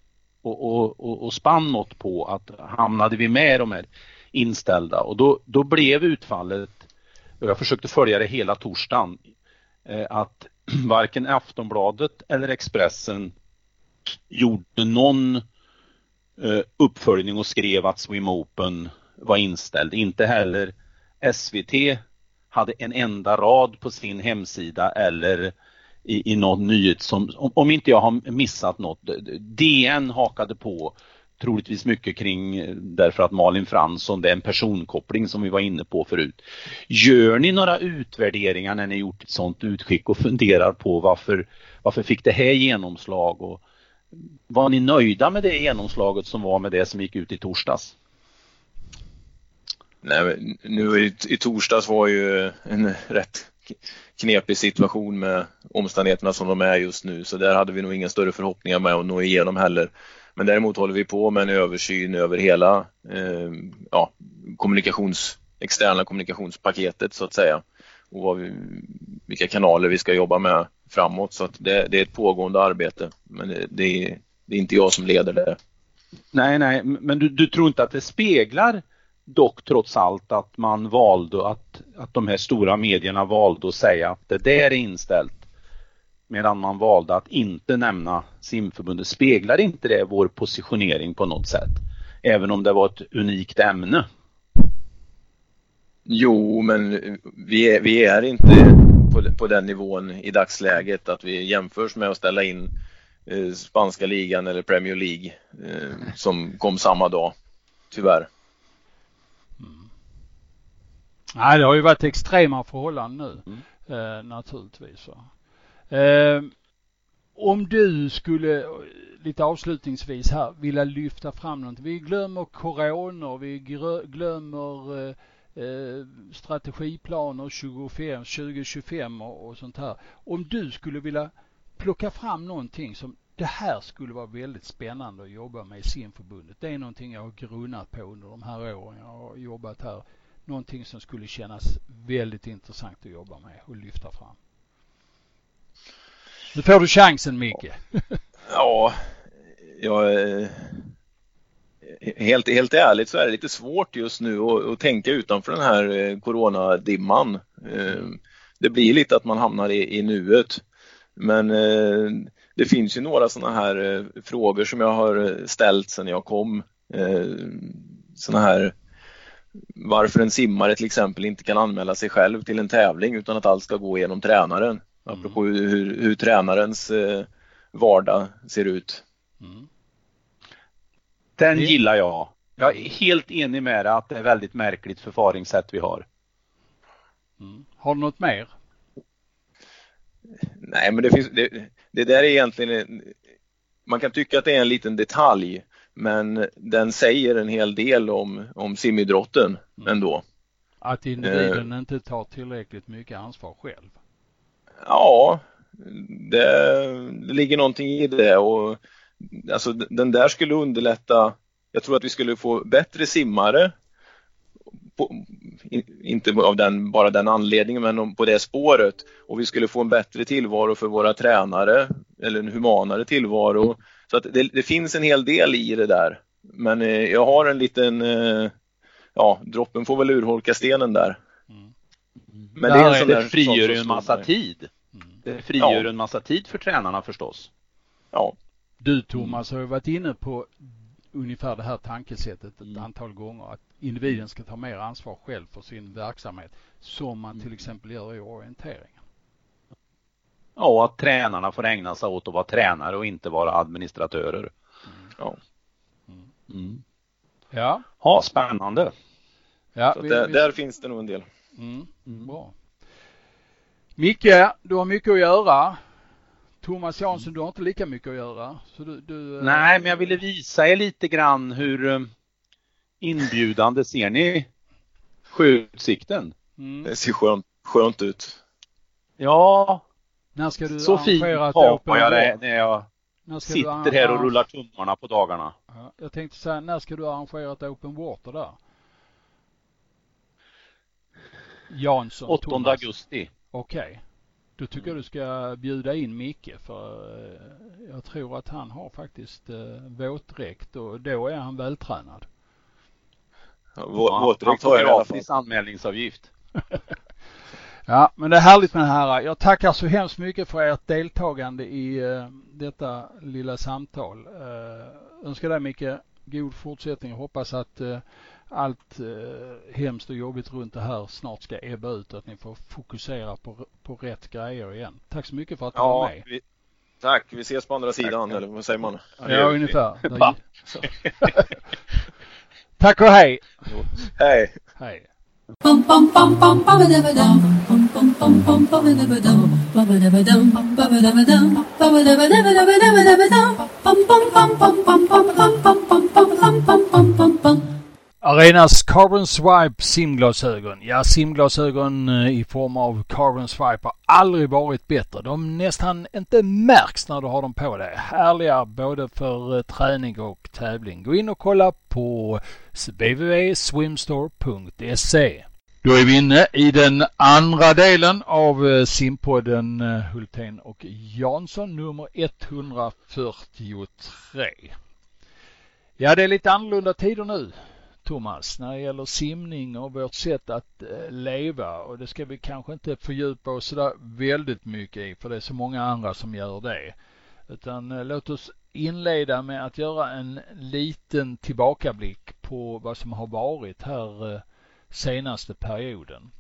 och, och, och, och spann något på att hamnade vi med de här inställda och då, då blev utfallet, och jag försökte följa det hela torsdagen, eh, att varken Aftonbladet eller Expressen gjorde någon eh, uppföljning och skrev att Swim Open var inställd. Inte heller SVT hade en enda rad på sin hemsida eller i, i någon nyhet som, om, om inte jag har missat något, DN hakade på troligtvis mycket kring därför att Malin Fransson, det är en personkoppling som vi var inne på förut. Gör ni några utvärderingar när ni gjort ett sådant utskick och funderar på varför, varför fick det här genomslag och var ni nöjda med det genomslaget som var med det som gick ut i torsdags? Nej, nu i, i torsdags var ju en rätt knepig situation med omständigheterna som de är just nu. Så där hade vi nog inga större förhoppningar med att nå igenom heller. Men däremot håller vi på med en översyn över hela eh, ja, kommunikations, externa kommunikationspaketet så att säga. Och vad vi, vilka kanaler vi ska jobba med framåt. Så att det, det är ett pågående arbete. Men det, det, är, det är inte jag som leder det. Nej, nej, men du, du tror inte att det speglar dock trots allt att man valde att, att de här stora medierna valde att säga att det där är inställt. Medan man valde att inte nämna simförbundet. Speglar inte det vår positionering på något sätt? Även om det var ett unikt ämne. Jo, men vi är, vi är inte på, på den nivån i dagsläget att vi jämförs med att ställa in eh, spanska ligan eller Premier League eh, som kom samma dag. Tyvärr. Nej, det har ju varit extrema förhållanden nu mm. eh, naturligtvis. Eh, om du skulle, lite avslutningsvis här, vilja lyfta fram något. Vi glömmer corona, vi glömmer eh, eh strategiplaner 25, 2025 och, och sånt här. Om du skulle vilja plocka fram någonting som det här skulle vara väldigt spännande att jobba med i simförbundet. Det är någonting jag har grunnat på under de här åren jag har jobbat här någonting som skulle kännas väldigt intressant att jobba med och lyfta fram? Nu får du chansen Micke. Ja, jag eh, helt, helt ärligt så är det lite svårt just nu att, att tänka utanför den här eh, coronadimman. Eh, det blir lite att man hamnar i, i nuet. Men det finns ju några sådana här frågor som jag har ställt sedan jag kom. Sådana här varför en simmare till exempel inte kan anmäla sig själv till en tävling utan att allt ska gå genom tränaren. Mm. Apropå hur, hur tränarens eh, vardag ser ut. Mm. Den gillar jag. Jag är helt enig med dig att det är väldigt märkligt förfaringssätt vi har. Mm. Har du något mer? Nej, men det finns, det, det där är egentligen, man kan tycka att det är en liten detalj, men den säger en hel del om, om simidrotten mm. ändå. Att individen eh, inte tar tillräckligt mycket ansvar själv? Ja, det, det ligger någonting i det och alltså den där skulle underlätta. Jag tror att vi skulle få bättre simmare. På, inte av den, bara den anledningen, men på det spåret. Och vi skulle få en bättre tillvaro för våra tränare, eller en humanare tillvaro så att det, det, finns en hel del i det där. Men eh, jag har en liten, eh, ja, droppen får väl urholka stenen där. Mm. Men det, är en det frigör ju en massa tid. Mm. Det frigör ja. en massa tid för tränarna förstås. Ja. Du Thomas har ju varit inne på ungefär det här tankesättet ett mm. antal gånger att individen ska ta mer ansvar själv för sin verksamhet som man till mm. exempel gör i orientering. Ja, och att tränarna får ägna sig åt att vara tränare och inte vara administratörer. Mm. Ja. Mm. Ja. Ja, spännande. Ja, vi, där, vi... där, finns det nog en del. Mm. mm. Bra. Micke, du har mycket att göra. Thomas Jansson, du har inte lika mycket att göra. Så du, du, eh, Nej, men jag ville visa er lite grann hur eh, inbjudande ser ni sjöutsikten? Mm. Det ser skönt, skönt ut. Ja, när ska du så arrangera ett open jag det när jag sitter här och rullar tummarna på dagarna. Ja, jag tänkte säga, när ska du arrangera ett open water där? Jansson, 8 Thomas. augusti. Okej. Okay. Då tycker jag du ska bjuda in Micke för eh, jag tror att han har faktiskt eh, våtdräkt och då är han vältränad. Ja, våtdräkt har jag i alla fall. anmälningsavgift. Ja, men det är härligt med det här. Jag tackar så hemskt mycket för ert deltagande i uh, detta lilla samtal. Uh, önskar dig Micke god fortsättning och hoppas att uh, allt hemskt och jobbigt runt det här snart ska ebba ut och att ni får fokusera på, på rätt grejer igen. Tack så mycket för att du ja, var med. Vi, tack, vi ses på andra sidan tack. eller vad säger man? Ja, ungefär. tack och hej! Hej! Hej! Arenas Carbon Swipe simglasögon. Ja, simglasögon eh, i form av Carbon Swipe har aldrig varit bättre. De nästan inte märks när du har dem på dig. Härliga både för eh, träning och tävling. Gå in och kolla på www.swimstore.se. Då är vi inne i den andra delen av eh, simpodden eh, Hultén och Jansson nummer 143. Ja, det är lite annorlunda tider nu. Thomas när det gäller simning och vårt sätt att eh, leva och det ska vi kanske inte fördjupa oss sådär väldigt mycket i för det är så många andra som gör det. Utan låt oss inleda med att göra en liten tillbakablick på vad som har varit här senaste perioden.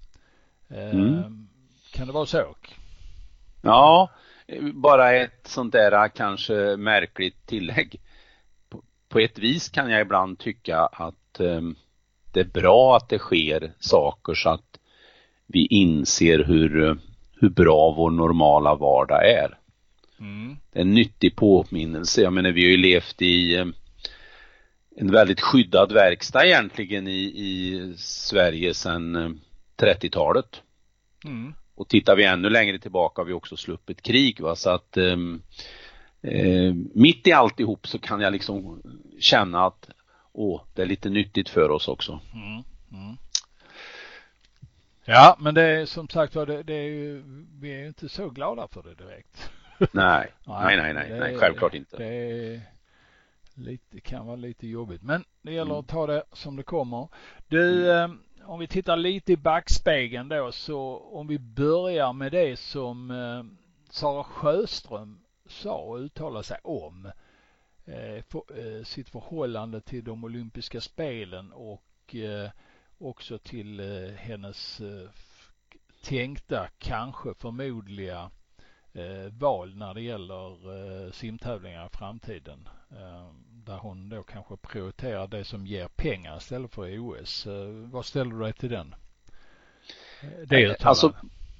Mm. Kan det vara så? Ja, bara ett sånt där kanske märkligt tillägg. På ett vis kan jag ibland tycka att Ehm, det är bra att det sker saker så att vi inser hur, hur bra vår normala vardag är. Mm. Det är en nyttig påminnelse. Jag menar, vi har ju levt i ehm, en väldigt skyddad verkstad egentligen i, i Sverige sedan 30-talet. Ehm, mm. Och tittar vi ännu längre tillbaka har vi också sluppit krig. Va? Så att eh, mitt i alltihop så kan jag liksom känna att åh, det är lite nyttigt för oss också. Mm, mm. Ja, men det är som sagt det, det, är ju, vi är ju inte så glada för det direkt. Nej, nej, nej, nej, nej, självklart inte. Det, lite, kan vara lite jobbigt. Men det gäller mm. att ta det som det kommer. Du, mm. eh, om vi tittar lite i backspegeln då så om vi börjar med det som eh, Sara Sjöström sa och uttalade sig om eh, eh, sitt förhållande till de olympiska spelen och eh, också till hennes tänkta, kanske förmodliga val när det gäller eh, simtävlingar i framtiden. Eh, där hon då kanske prioriterar det som ger pengar istället för OS. Eh, vad ställer du dig till den? Eh, det uttalandet. Alltså,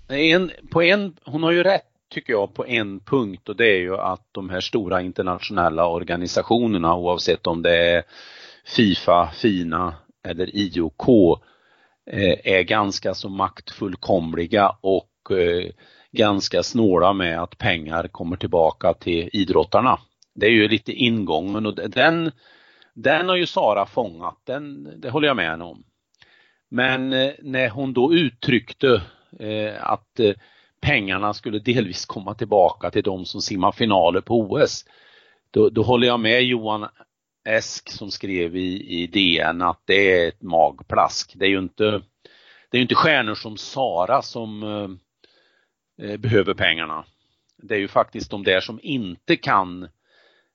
en, på en, hon har ju rätt tycker jag på en punkt och det är ju att de här stora internationella organisationerna oavsett om det är Fifa, FINA eller IOK eh, är ganska så maktfullkomliga och ganska snåla med att pengar kommer tillbaka till idrottarna. Det är ju lite ingången och den, den har ju Sara fångat, den, det håller jag med henne om. Men eh, när hon då uttryckte eh, att eh, pengarna skulle delvis komma tillbaka till de som simmar finaler på OS, då, då håller jag med Johan Esk som skrev i, i DN att det är ett magplask. Det är ju inte, det är inte stjärnor som Sara som Eh, behöver pengarna. Det är ju faktiskt de där som inte kan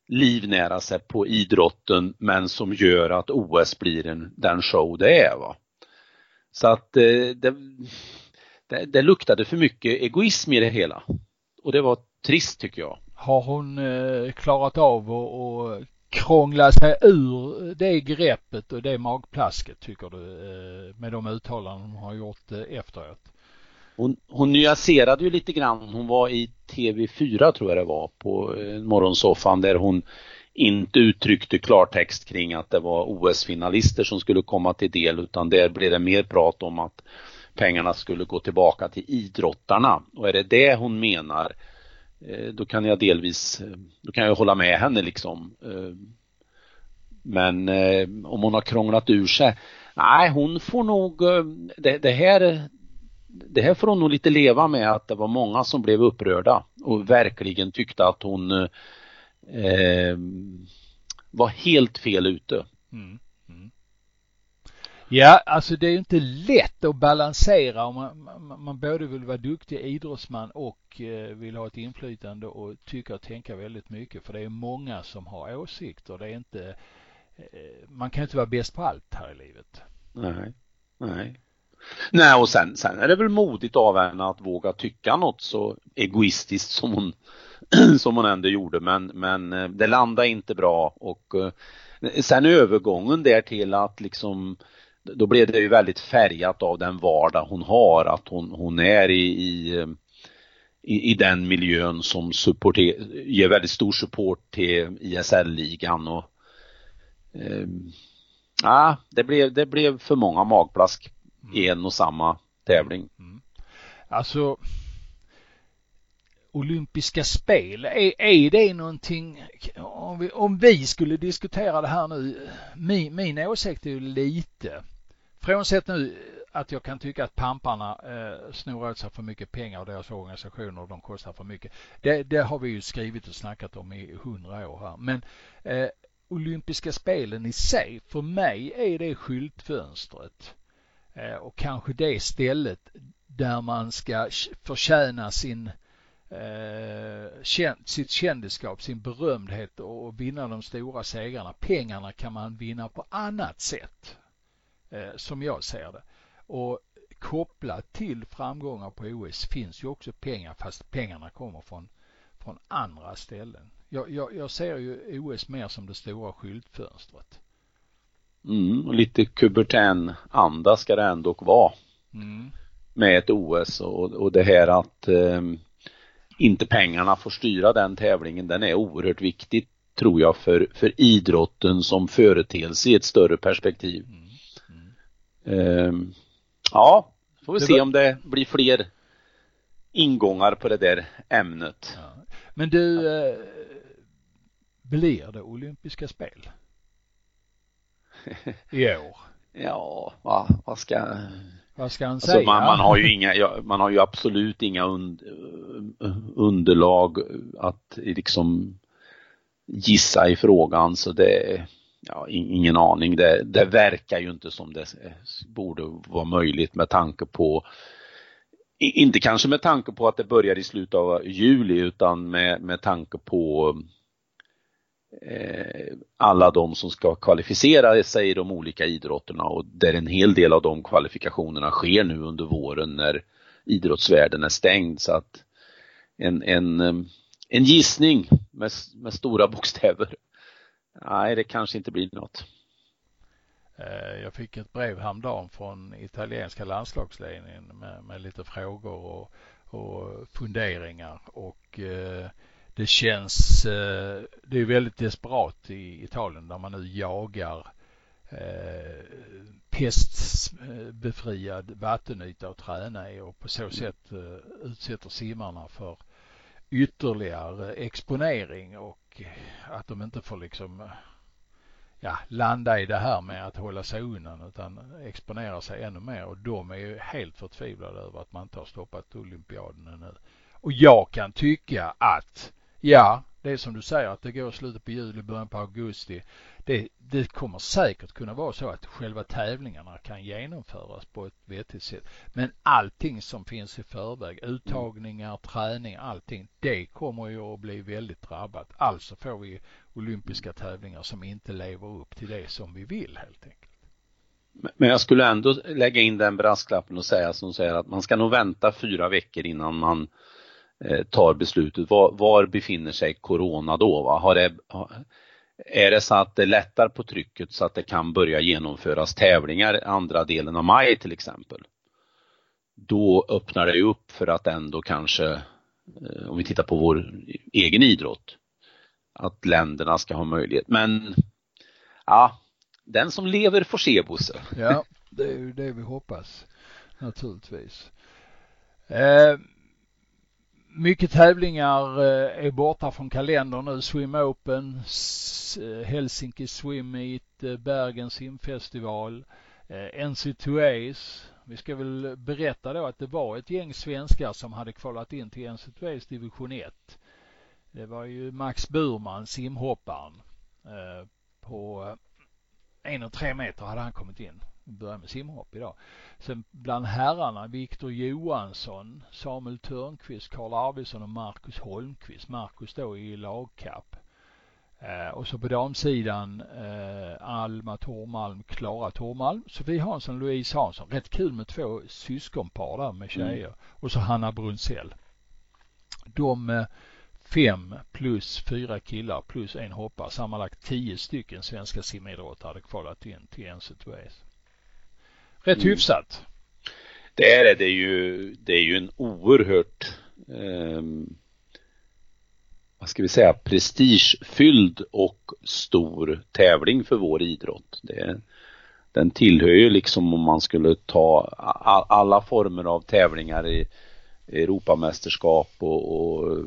livnära sig på idrotten men som gör att OS blir en, den show det är. Va? Så att eh, det, det, det luktade för mycket egoism i det hela. Och det var trist tycker jag. Har hon eh, klarat av att krångla sig ur det greppet och det magplasket tycker du med de uttalanden hon har gjort efteråt? Hon, hon nyanserade ju lite grann. Hon var i TV4 tror jag det var på eh, morgonsoffan där hon inte uttryckte klartext kring att det var OS-finalister som skulle komma till del utan där blev det mer prat om att pengarna skulle gå tillbaka till idrottarna. Och är det det hon menar eh, då kan jag delvis, eh, då kan jag hålla med henne liksom. Men om hon har krånglat ur sig, nej hon får nog, det, det här det här får hon nog lite leva med att det var många som blev upprörda och verkligen tyckte att hon eh, var helt fel ute. Mm. Mm. Ja, alltså det är ju inte lätt att balansera om man, man, man både vill vara duktig idrottsman och eh, vill ha ett inflytande och tycka och tänka väldigt mycket. För det är många som har åsikter. Det är inte, eh, man kan inte vara bäst på allt här i livet. Nej, nej. Nej, och sen, sen är det väl modigt av henne att våga tycka något så egoistiskt som hon, som hon ändå gjorde, men, men eh, det landade inte bra och eh, sen övergången där till att liksom då blev det ju väldigt färgat av den vardag hon har, att hon, hon är i, i eh, i, i den miljön som supporter, ger väldigt stor support till ISL-ligan och eh, ja, det blev, det blev för många magplask. Mm. i en och samma tävling. Mm. mm. Alltså olympiska spel, är, är det någonting, om vi, om vi skulle diskutera det här nu, min, min åsikt är ju lite, frånsett nu att jag kan tycka att pamparna eh, snor åt sig för mycket pengar och deras organisationer, de kostar för mycket. Det, det har vi ju skrivit och snackat om i hundra år här. Men eh, olympiska spelen i sig, för mig är det skyltfönstret Eh, Eh, och kanske det stället där man ska förtjäna sin eh, sitt kändisskap, sin berömdhet och vinna de stora segrarna. Pengarna kan man vinna på annat sätt, eh, som jag ser det. Och kopplat till framgångar på OS finns ju också pengar, fast pengarna kommer från, från andra ställen. Jag, jag, jag ser ju OS mer som det stora skyltfönstret. Mm, och lite Kubertän-anda ska det ändå vara. Mm. Med ett OS och, och det här att eh, inte pengarna får styra den tävlingen, den är oerhört viktig tror jag för, för idrotten som företeelse i ett större perspektiv. Mm. Mm. Eh, ja, får vi det se var... om det blir fler ingångar på det där ämnet. Ja. Men du, eh, blir det olympiska spel? i år. Ja, vad, vad ska vad ska han alltså säga? Man, man, har ju inga, man har ju absolut inga und, underlag att liksom gissa i frågan så det, ja, ingen aning. Det, det verkar ju inte som det borde vara möjligt med tanke på inte kanske med tanke på att det börjar i slutet av juli utan med, med tanke på Eh, alla de som ska kvalificera sig i de olika idrotterna och där en hel del av de kvalifikationerna sker nu under våren när idrottsvärlden är stängd. Så att en, en, eh, en gissning med, med stora bokstäver. Nej, det kanske inte blir något. Eh, jag fick ett brev häromdagen från italienska landslagsledningen med, med lite frågor och, och funderingar och eh, det känns, eh, det är väldigt desperat i Italien där man nu jagar eh, pestbefriad vattenyta att träna i och på så sätt eh, utsätter simmarna för ytterligare exponering och att de inte får liksom ja, landa i det här med att hålla sig undan utan exponera sig ännu mer och de är ju helt förtvivlade över att man inte har stoppat olympiaden ännu. Och jag kan tycka att ja, det är som du säger att det går i slutet på juli, början på augusti. Det, det kommer säkert kunna vara så att själva tävlingarna kan genomföras på ett vettigt sätt. Men allting som finns i förväg, uttagningar, träning, allting, det kommer ju att bli väldigt drabbat. Alltså får vi olympiska tävlingar som inte lever upp till det som vi vill helt enkelt. Men jag skulle ändå lägga in den brasklappen och säga som säger att man ska nog vänta fyra veckor innan man eh, Eh, tar beslutet. Var, var, befinner sig Corona då? Va? Har det, är det så att det lättar på trycket så att det kan börja genomföras tävlingar andra delen av maj till exempel? Då öppnar det upp för att ändå kanske, eh, om vi tittar på vår egen idrott, att länderna ska ha möjlighet. Men ja, den som lever får se Bosse. Ja, det är ju det vi hoppas naturligtvis. Eh, mycket tävlingar eh, är borta från kalendern nu. Swim Open, eh, Helsinki Swim Meet, eh, Bergen simfestival, NC2As. Vi ska väl berätta då att det var ett gäng svenskar som hade kvalat in till NC2As division 1. Det var ju Max Burman, simhopparen. På en och tre meter hade han kommit in. Börjar med simhopp idag. Sen bland herrarna Viktor Johansson, Samuel Törnqvist, Karl Arvidsson och Marcus Holmqvist. Marcus då i lagkapp. Eh, och så på damsidan eh, Alma Tormalm, Klara Tormalm, Sofie Hansson, Louise Hansson. Rätt kul med två syskonpar där med tjejer. Mm. Och så Hanna Brunsell. De eh, fem plus fyra killar plus en hoppare, sammanlagt tio stycken svenska simidrottare hade kvalat in till NCAAs. Rätt mm. hyfsat. Det är det. Det är ju, det är ju en oerhört eh, vad ska vi säga, prestigefylld och stor tävling för vår idrott. Det, den tillhör ju liksom om man skulle ta all, alla former av tävlingar i Europamästerskap och, och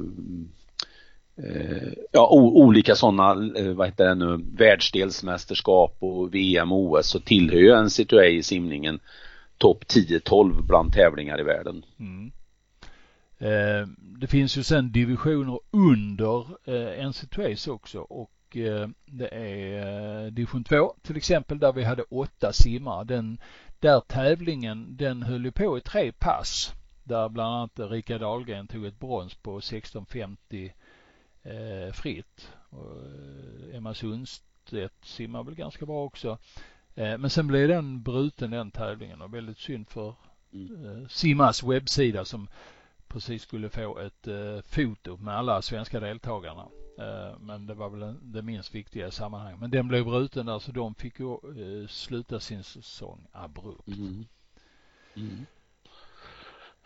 Eh, ja, olika sådana, eh, vad heter det nu, världsdelsmästerskap och VM och OS så tillhör ju NCAA i simningen topp 10-12 bland tävlingar i världen. Mm. Eh, det finns ju sen divisioner under eh, NCAAs också och eh, det är eh, division 2 till exempel där vi hade åtta simmare. Den där tävlingen den höll ju på i tre pass där bland annat Rika Dahlgren tog ett brons på 16.50 eh, fritt. Och, eh, Emma Sundstedt simmar väl ganska bra också. Eh, men sen blev den bruten den tävlingen och väldigt synd för mm. eh, Simmas webbsida som precis skulle få ett eh, foto med alla svenska deltagarna. Eh, men det var väl det minst viktiga i sammanhanget. Men den blev bruten där så de fick ju eh, sluta sin säsong abrupt. Mm. Mm.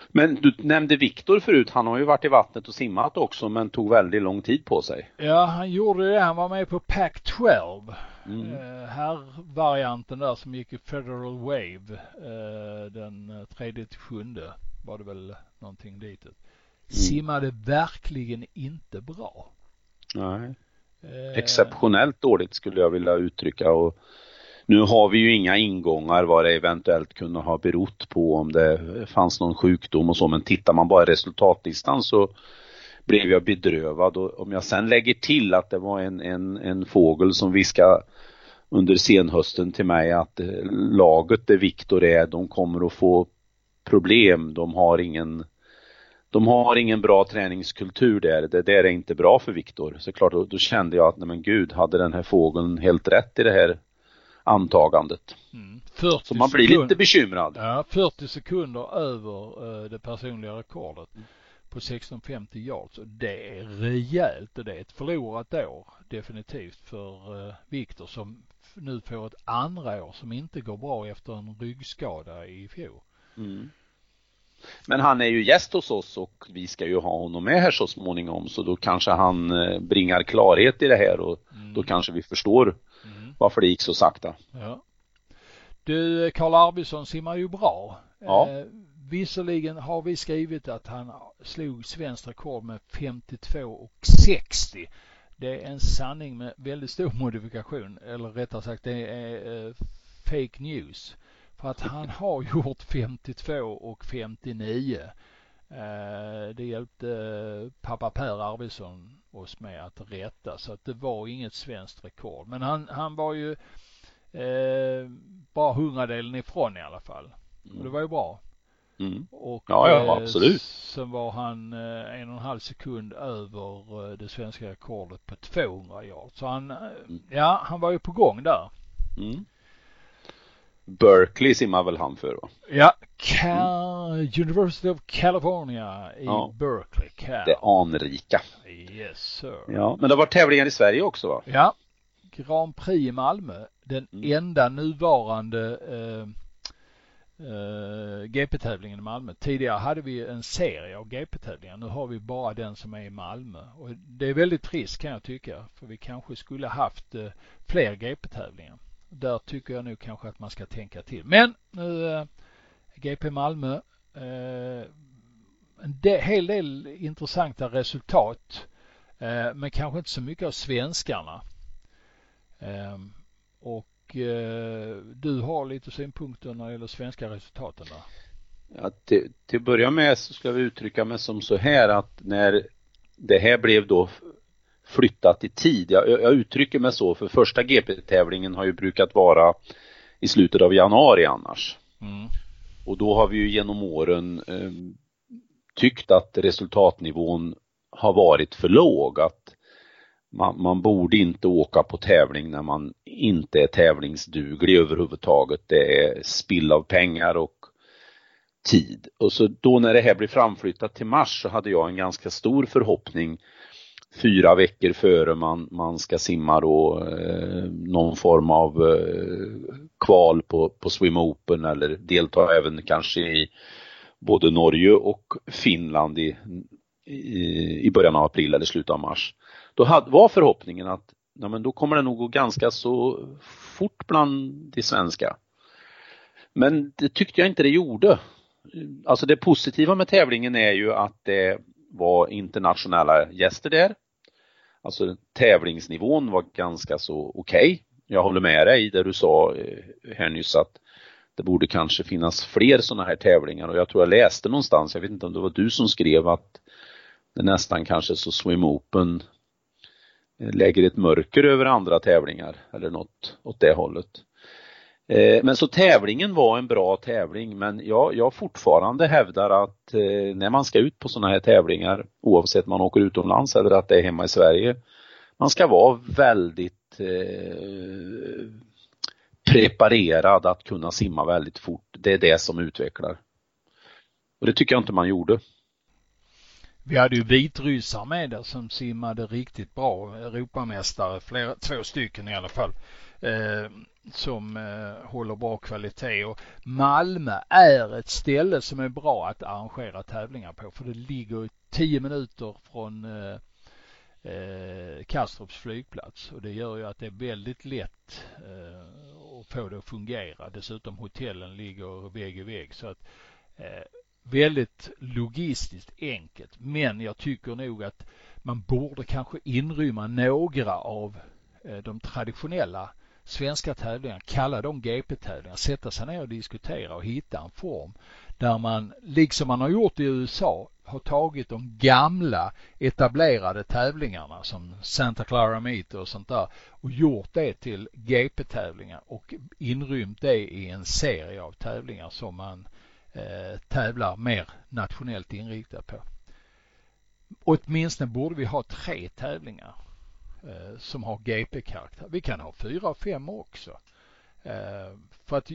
Men du nämnde Viktor förut. Han har ju varit i vattnet och simmat också men tog väldigt lång tid på sig. Ja, han gjorde det. Han var med på Pac 12. Mm. Eh, här varianten där som gick i Federal Wave eh, den tredje till sjunde var det väl någonting dit. Mm. Simmade verkligen inte bra. Nej. Eh, Exceptionellt dåligt skulle jag vilja uttrycka och nu har vi ju inga ingångar vad det eventuellt kunde ha berott på om det fanns någon sjukdom och så men tittar man bara resultatlistan så blev jag bedrövad och om jag sen lägger till att det var en, en, en fågel som viskade under senhösten till mig att eh, laget där Viktor är, de kommer att få problem. De har ingen de har ingen bra träningskultur där. Det där är inte bra för Viktor. Så klart, då, då, kände jag att, nej men gud, hade den här fågeln helt rätt i det här antagandet? Mm. Så man blir lite bekymrad. Ja, 40 sekunder över uh, det personliga rekordet på 1650 yards och det är rejält och det är ett förlorat år definitivt för uh, Viktor som nu får ett andra år som inte går bra efter en ryggskada i fjol. Mm. Men han är ju gäst hos oss och vi ska ju ha honom med här så småningom så då kanske han eh, bringar klarhet i det här och mm. då kanske vi förstår mm. varför det gick så sakta. Ja. Du, Karl Arvidsson simmar ju bra. Ja. Eh, visserligen har vi skrivit att han slog svenskt rekord med 52 och 60. Det är en sanning med väldigt stor modifikation, eller rättare sagt det är eh, fake news. För att han har gjort 52 och 59. Eh, det hjälpte eh, pappa Per Arvidsson oss med att rätta så att det var inget svenskt rekord. Men han, han var ju eh, bara hundradelen ifrån i alla fall. Och det var ju bra. Mm. Och ja, ja, eh, absolut. Sen var han en och en halv sekund över det svenska rekordet på 200 yard. Så han, mm. ja, han var ju på gång där. Mm. Berkeley simmar väl han för va? Ja, Cal University of California i ja. Berkeley. Cal. Det anrika. Yes sir. Ja, men det har varit tävlingar i Sverige också va? Ja. Grand Prix i Malmö. Den mm. enda nuvarande eh, eh, GP-tävlingen i Malmö. Tidigare hade vi en serie av GP-tävlingar. Nu har vi bara den som är i Malmö. Och det är väldigt trist kan jag tycka. För vi kanske skulle haft eh, fler GP-tävlingar. Där tycker jag nog kanske att man ska tänka till. Men nu eh, GP Malmö eh, en del, hel del intressanta resultat. Eh, men kanske inte så mycket av svenskarna. Ehm, och du har lite synpunkter när det gäller svenska resultaten där. Ja, till, till att börja med så ska vi uttrycka mig som så här att när det här blev då flyttat i tid. Jag, jag uttrycker mig så för första GP-tävlingen har ju brukat vara i slutet av januari annars. Mm. Och då har vi ju genom åren eh, tyckt att resultatnivån har varit för låg. Att man, man, borde inte åka på tävling när man inte är tävlingsduglig överhuvudtaget. Det är spill av pengar och tid. Och så då när det här blev framflyttat till mars så hade jag en ganska stor förhoppning fyra veckor före man, man ska simma då eh, någon form av eh, kval på, på Swim Open eller delta även kanske i både Norge och Finland i, i, i början av april eller slutet av mars. Då hade, var förhoppningen att ja, men då kommer det nog gå ganska så fort bland de svenska. Men det tyckte jag inte det gjorde. Alltså det positiva med tävlingen är ju att det var internationella gäster där. Alltså tävlingsnivån var ganska så okej. Okay. Jag håller med dig där du sa eh, här nyss att det borde kanske finnas fler sådana här tävlingar och jag tror jag läste någonstans, jag vet inte om det var du som skrev att det nästan kanske så Swim Open eh, lägger ett mörker över andra tävlingar eller något åt det hållet. Eh, men så tävlingen var en bra tävling men jag, jag fortfarande hävdar att eh, när man ska ut på sådana här tävlingar oavsett om man åker utomlands eller att det är hemma i Sverige man ska vara väldigt eh, preparerad att kunna simma väldigt fort. Det är det som utvecklar. Och det tycker jag inte man gjorde. Vi hade ju vitryssar med där som simmade riktigt bra, Europamästare, flera, två stycken i alla fall eh, som eh, håller bra kvalitet. Och Malmö är ett ställe som är bra att arrangera tävlingar på för det ligger tio minuter från eh, eh, Kastrups flygplats och det gör ju att det är väldigt lätt eh, att få det att fungera. Dessutom hotellen ligger vägg i vägg så att eh, väldigt logistiskt enkelt. Men jag tycker nog att man borde kanske inrymma några av eh, de traditionella svenska tävlingar, kalla dem GP-tävlingar, sätta sig ner och diskutera och hitta en form där man, liksom man har gjort i USA, har tagit de gamla etablerade tävlingarna som Santa Clara Meet och sånt där och gjort det till GP-tävlingar och inrymt det i en serie av tävlingar som man eh, tävlar mer nationellt inriktad på. Åtminstone borde vi ha tre tävlingar eh, som har GP-karaktär. Vi kan ha fyra och fem också. Eh, för att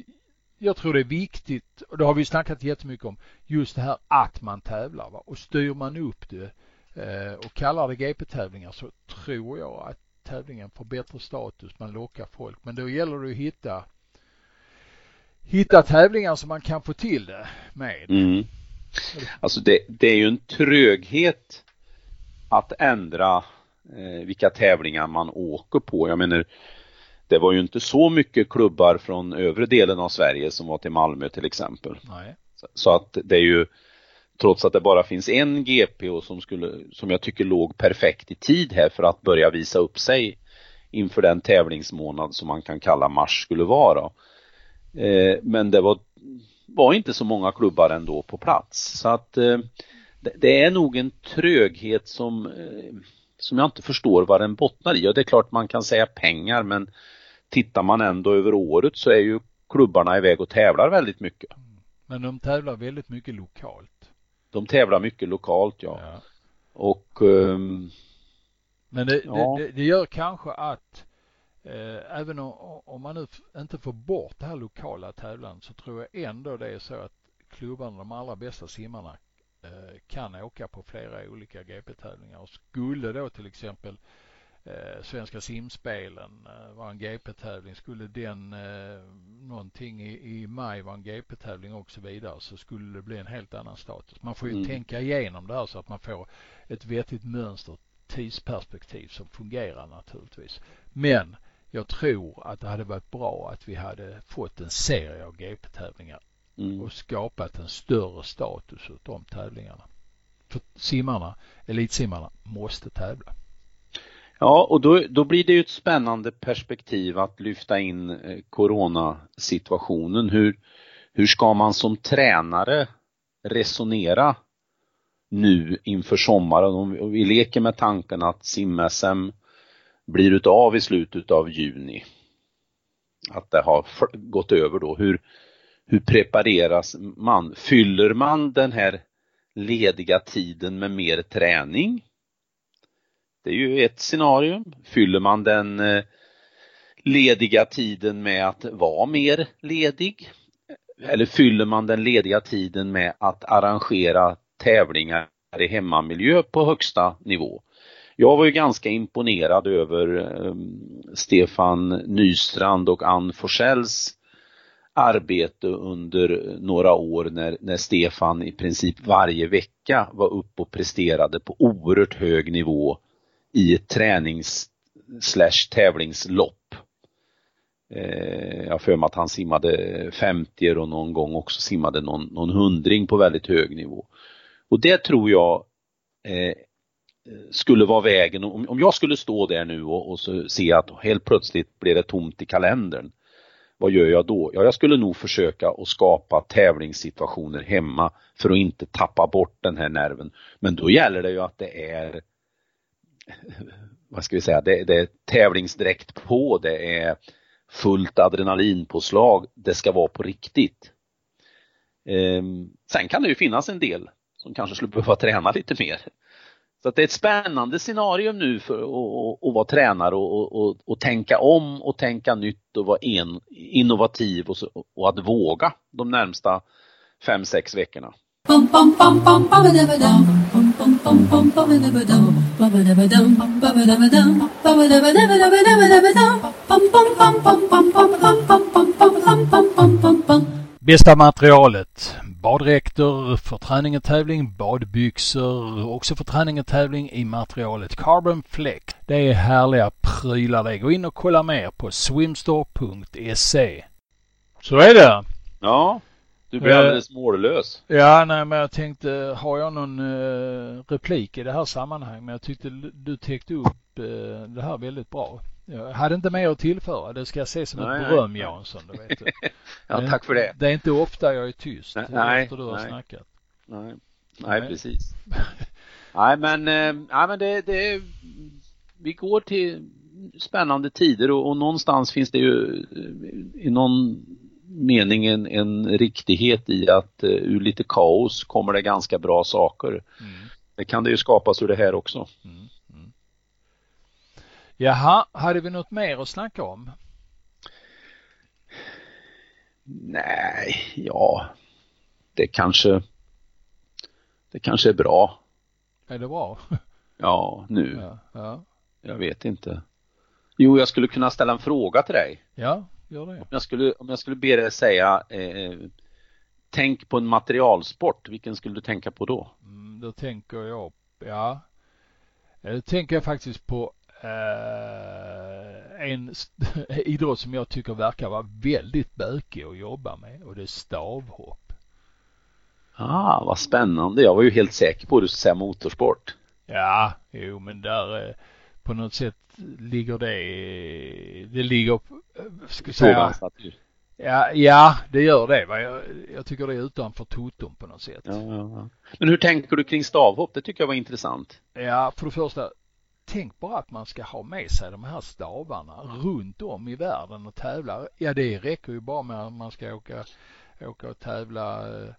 jag tror det är viktigt, och det har vi snackat jättemycket om, just det här att man tävlar. Va? Och styr man upp det eh, och kallar det GP-tävlingar så tror jag att tävlingen får bättre status, man lockar folk. Men då gäller det att hitta hitta tävlingar som man kan få till det med. Mm. Alltså det, det är ju en tröghet att ändra eh, vilka tävlingar man åker på. Jag menar, det var ju inte så mycket klubbar från övre delen av Sverige som var till Malmö till exempel. Nej. Så, att det är ju trots att det bara finns en GP och som skulle, som jag tycker låg perfekt i tid här för att börja visa upp sig inför den tävlingsmånad som man kan kalla mars skulle vara. Eh, men det var, var inte så många klubbar ändå på plats så att eh, det, det, är nog en tröghet som eh, som jag inte förstår vad den bottnar i. Och det är klart man kan säga pengar men tittar man ändå över året så är ju klubbarna iväg och tävlar väldigt mycket. Men de tävlar väldigt mycket lokalt. De tävlar mycket lokalt ja. ja. Och um, Men det, ja. det, det, gör kanske att eh, även om, om man nu inte får bort det här lokala tävlandet så tror jag ändå det är så att klubbarna, de allra bästa simmarna kan åka på flera olika GP-tävlingar och skulle då till exempel eh, Svenska simspelen eh, vara en GP-tävling skulle den eh, någonting i, i maj vara en GP-tävling och så vidare så skulle det bli en helt annan status. Man får ju mm. tänka igenom det här så att man får ett vettigt mönster tidsperspektiv som fungerar naturligtvis. Men jag tror att det hade varit bra att vi hade fått en serie av GP-tävlingar mm. och skapat en större status åt de tävlingarna. För simmarna, elitsimmarna, måste tävla. Ja, och då, då blir det ju ett spännande perspektiv att lyfta in eh, coronasituationen. Hur, hur ska man som tränare resonera nu inför sommaren? Om vi leker med tanken att sim-SM blir utav i slutet av juni. Att det har gått över då. Hur, hur prepareras man? Fyller man den här lediga tiden med mer träning? Det är ju ett scenario. Fyller man den eh, lediga tiden med att vara mer ledig? Eller fyller man den lediga tiden med att arrangera tävlingar i hemmamiljö på högsta nivå? Jag var ju ganska imponerad över eh, Stefan Nystrand och Ann Forsells arbete under några år när, när Stefan i princip varje vecka var uppe och presterade på oerhört hög nivå i ett tränings slash tävlingslopp. Eh, jag för mig att han simmade 50 och någon gång också simmade någon, någon hundring på väldigt hög nivå. Och det tror jag eh, skulle vara vägen, om, om jag skulle stå där nu och, och se att helt plötsligt blir det tomt i kalendern vad gör jag då? Ja, jag skulle nog försöka att skapa tävlingssituationer hemma för att inte tappa bort den här nerven. Men då gäller det ju att det är vad ska vi säga, det, det är tävlingsdräkt på, det är fullt adrenalinpåslag, det ska vara på riktigt. Ehm, sen kan det ju finnas en del som kanske skulle behöva träna lite mer. Så att det är ett spännande scenario nu för att, vara tränare och, och, och, tänka om och tänka nytt och vara en, innovativ och, och att våga de närmsta fem, sex veckorna. Bästa materialet baddräkter för träning och tävling, badbyxor också för träning och tävling i materialet Carbon Flex. Det är härliga prylar det. Gå in och kolla mer på swimstore.se. Så är det. Ja, du blir uh, alldeles mållös. Ja, nej men jag tänkte, har jag någon uh, replik i det här sammanhanget? Men jag tyckte du täckte upp uh, det här väldigt bra. Jag hade inte mer att tillföra. Det ska jag se som Nej, ett beröm nej. Jansson. Du vet. Ja, Men tack för det. Det är inte ofta jag är tyst Nej, efter du har nej. snackat. Nej, nej, Nej. precis. nej, men, eh, nej, men det, det, vi går till spännande tider och, och någonstans finns det ju eh, i någon mening en, en riktighet i att eh, ur lite kaos kommer det ganska bra saker. Mm. Det kan det ju skapas ur det här också. Mm. Jaha, hade vi något mer att snacka om? Nej, ja, det kanske, det kanske är bra. Är det bra? Ja, nu. Ja, ja. Jag vet inte. Jo, jag skulle kunna ställa en fråga till dig. ja gör det. Om jag skulle, om jag skulle be dig säga eh, Tänk på en materialsport, vilken skulle du tänka på då? Mm, då tänker jag, ja, då tänker jag faktiskt på eh, en idrott som jag tycker verkar vara väldigt bökig att jobba med och det är stavhopp. Ah, vad spännande. Jag var ju helt säker på att du skulle säga motorsport. Ja, jo men där eh, på något sätt ligger det, det ligger, eh, ska jag säga, ja, ja det gör det va. Jag, jag tycker det är utanför toton på något sätt. Ja, ja, ja. Men hur tänker du kring stavhopp? Det tycker jag var intressant. Ja, för det första, tänk bara att man ska ha med sig de här stavarna runt om i världen och tävla. Ja, det räcker ju bara med att man ska åka, åka och tävla eh,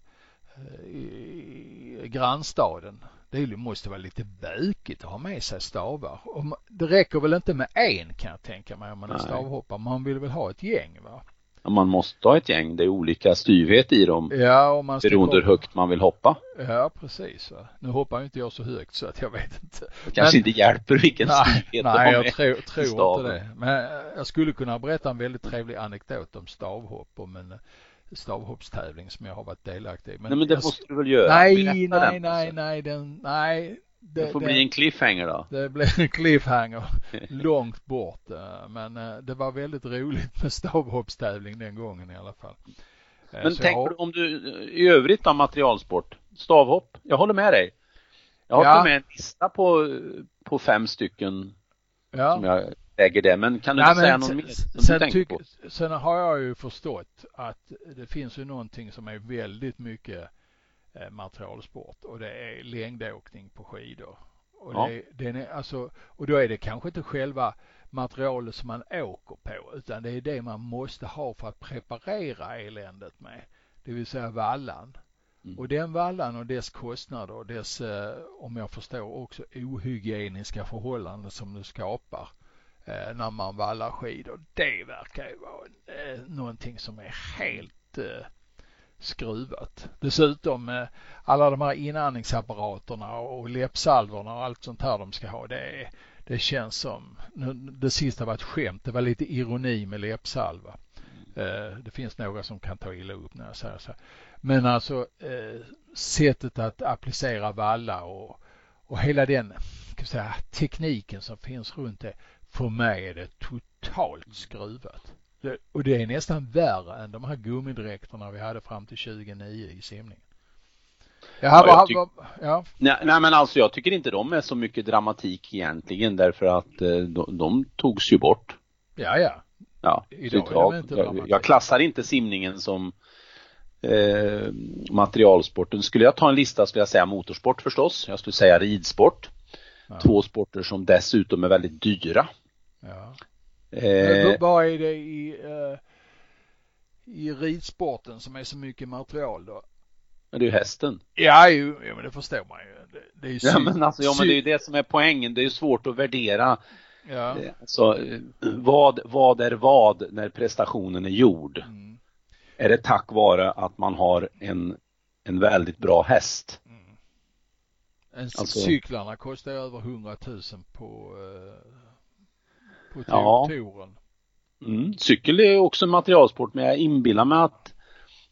i grannstaden. Det måste vara lite bökigt att ha med sig stavar. Och Det räcker väl inte med en kan jag tänka mig om man är stavhoppare. Man vill väl ha ett gäng va? Man måste ha ett gäng, det är olika styvhet i dem Ja, om man beroende hur högt man vill hoppa. Ja, precis. Va? Nu hoppar inte jag så högt så att jag vet inte. Det kanske Men- inte hjälper vilken Nej, styvhet nej jag tror, tror inte det. Men eh, jag skulle kunna berätta en väldigt trevlig anekdot om stavhopp, om en eh, stavhoppstävling som jag har varit delaktig i. Nej men det jag, måste du väl göra? Nej, nej, den. nej, nej, den, nej. Det får bli en cliffhanger då. det blir en cliffhanger långt bort. eh, Men eh, det var väldigt roligt med stavhoppstävling den gången i alla fall. Eh, Men så tänk jag- om du i övrigt då materialsport, stavhopp, jag håller med dig. Jag har Ja. med en lista på, på fem stycken ja. som jag lägger det, men kan du Nej, inte säga någon mer som sen du tänker på? Sen har jag ju förstått att det finns ju någonting som är väldigt mycket materialsport och det är längdåkning på skidor. Och, Ja. det, den är, alltså, och då är det kanske inte själva materialet som man åker på utan det är det man måste ha för att preparera eländet med. Det vill säga vallan. Mm. Och den vallan och dess kostnader och dess, eh, om jag förstår också ohygieniska förhållanden som det skapar eh, när man vallar skidor. Det verkar ju vara eh, någonting som är helt eh, skruvat. Dessutom eh, alla de här inandningsapparaterna och läppsalvorna och allt sånt här de ska ha. Det, är, det känns som, nu, det sista var ett skämt. Det var lite ironi med läppsalva. Eh, det finns några som kan ta illa upp när jag säger så. här. Men alltså eh, sättet att applicera valla och, och hela den säga, tekniken som finns runt det. För mig är det totalt skruvat. Det, och det är nästan värre än de här gummidräkterna vi hade fram till 2009 i simningen. Jag Ja, jag tyck- ja, Nej, nej men alltså jag tycker inte de är så mycket dramatik egentligen därför att eh, de, de togs ju bort. ja, ja. Ja, Idag jag, inte jag, jag klassar inte simningen som eh, materialsporten. Skulle jag ta en lista skulle jag säga motorsport förstås. Jag skulle säga ridsport. Ja. Två sporter som dessutom är väldigt dyra. ja. Eh, Men vad är det i, eh, i ridsporten som är så mycket material då? det är ju hästen. Ja, ju, ja men det förstår man ju. Det, det är ju Ja men alltså, ja men det är ju det som är poängen. Det är ju svårt att värdera. Ja. Eh, Alltså, eh, vad, vad är vad när prestationen är gjord? Mm, Är det tack vare att man har en, en väldigt bra häst? mm. En, Alltså- Cyklarna kostar över 100 000 på, eh, på Ja. touren. Mm. Cykel är också en materialsport men jag inbillar mig att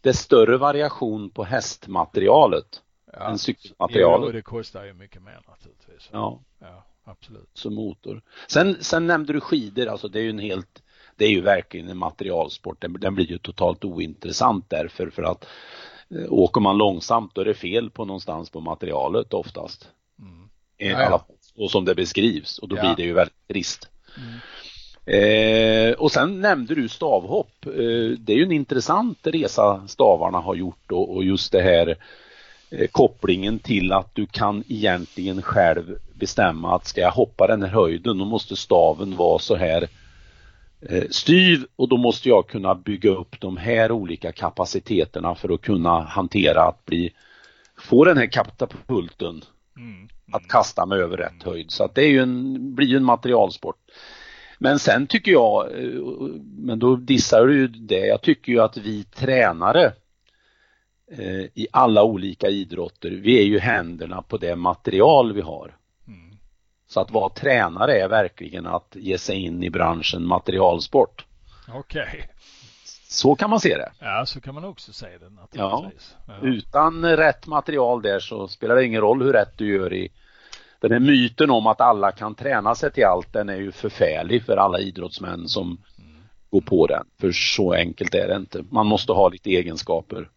det är större variation på hästmaterialet Ja. än cykelmaterialet. och det kostar ju mycket mer naturligtvis. Ja, ja absolut. som motor. Sen, sen nämnde du skidor, alltså det är ju en helt det är ju verkligen en materialsport. Den, den blir ju totalt ointressant därför för att eh, åker man långsamt då är det fel på någonstans på materialet oftast. Mm. I Ja, ja. alla fall så som det beskrivs och då Ja. blir det ju väldigt trist. Mm. Eh, och sen nämnde du stavhopp. Eh, det är ju en intressant resa stavarna har gjort och, och just det här eh, kopplingen till att du kan egentligen själv bestämma att ska jag hoppa den här höjden då måste staven vara så här eh, styv och då måste jag kunna bygga upp de här olika kapaciteterna för att kunna hantera att bli få den här katapulten mm. att kasta mig över rätt höjd. Så att det är ju en, blir ju en materialsport. Men sen tycker jag, eh, men då dissar du ju det, jag tycker ju att vi tränare eh, i alla olika idrotter, vi är ju händerna på det material vi har. Mm. Så att vara tränare är verkligen att ge sig in i branschen materialsport. Okej. Okay. Så kan man se det. Ja, så kan man också se det naturligtvis. Ja. ja. Utan rätt material där så spelar det ingen roll hur rätt du gör i den här myten om att alla kan träna sig till allt, den är ju förfärlig för alla idrottsmän som mm. går på den. För så enkelt är det inte. Man måste ha lite egenskaper.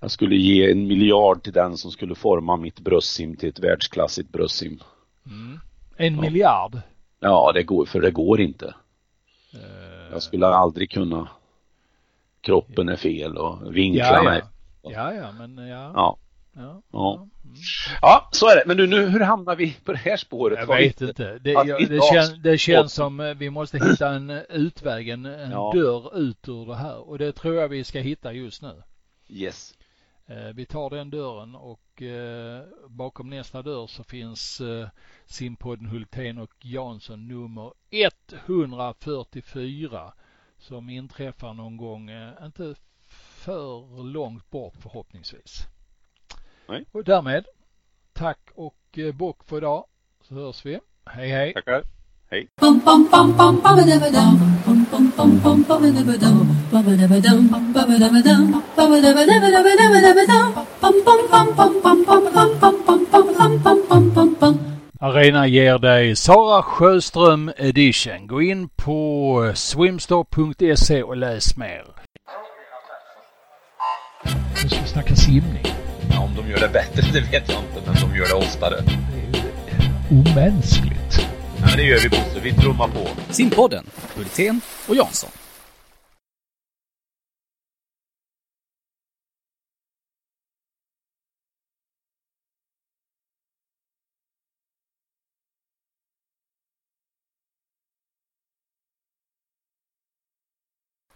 Jag skulle ge en miljard till den som skulle forma mitt bröstsim till ett världsklassigt bröstsim. Mm. En ja. miljard? Ja, det går, för det går inte. Uh... Jag skulle aldrig kunna. Kroppen är fel och vinklarna ja, är Ja, ja, men ja. Ja. Ja. ja. Ja, så är det. Men du, nu, hur hamnar vi på det här spåret? Jag vet inte. Det, jag, det, kän, det känns som eh, vi måste hitta en eh, utväg, en, en ja. dörr ut ur det här. Och det tror jag vi ska hitta just nu. Yes. Eh, vi tar den dörren och bakom nästa dörr så finns simpodden Hultén och Jansson nummer 144 som inträffar någon gång, inte för långt bort förhoppningsvis. Nej. Och därmed tack och eh, bock för idag. Så hörs vi. Hej hej. Tackar. Hej. Arena ger dig Sara Sjöström edition. Gå in på swimstop.se och läs mer. Nu ska vi snacka simning de gör det bättre, det vet jag inte, men de gör det oftare. Det är ju omänskligt. Ja, men det gör vi Bosse, vi trummar på. Simpodden, Hultén och Jansson.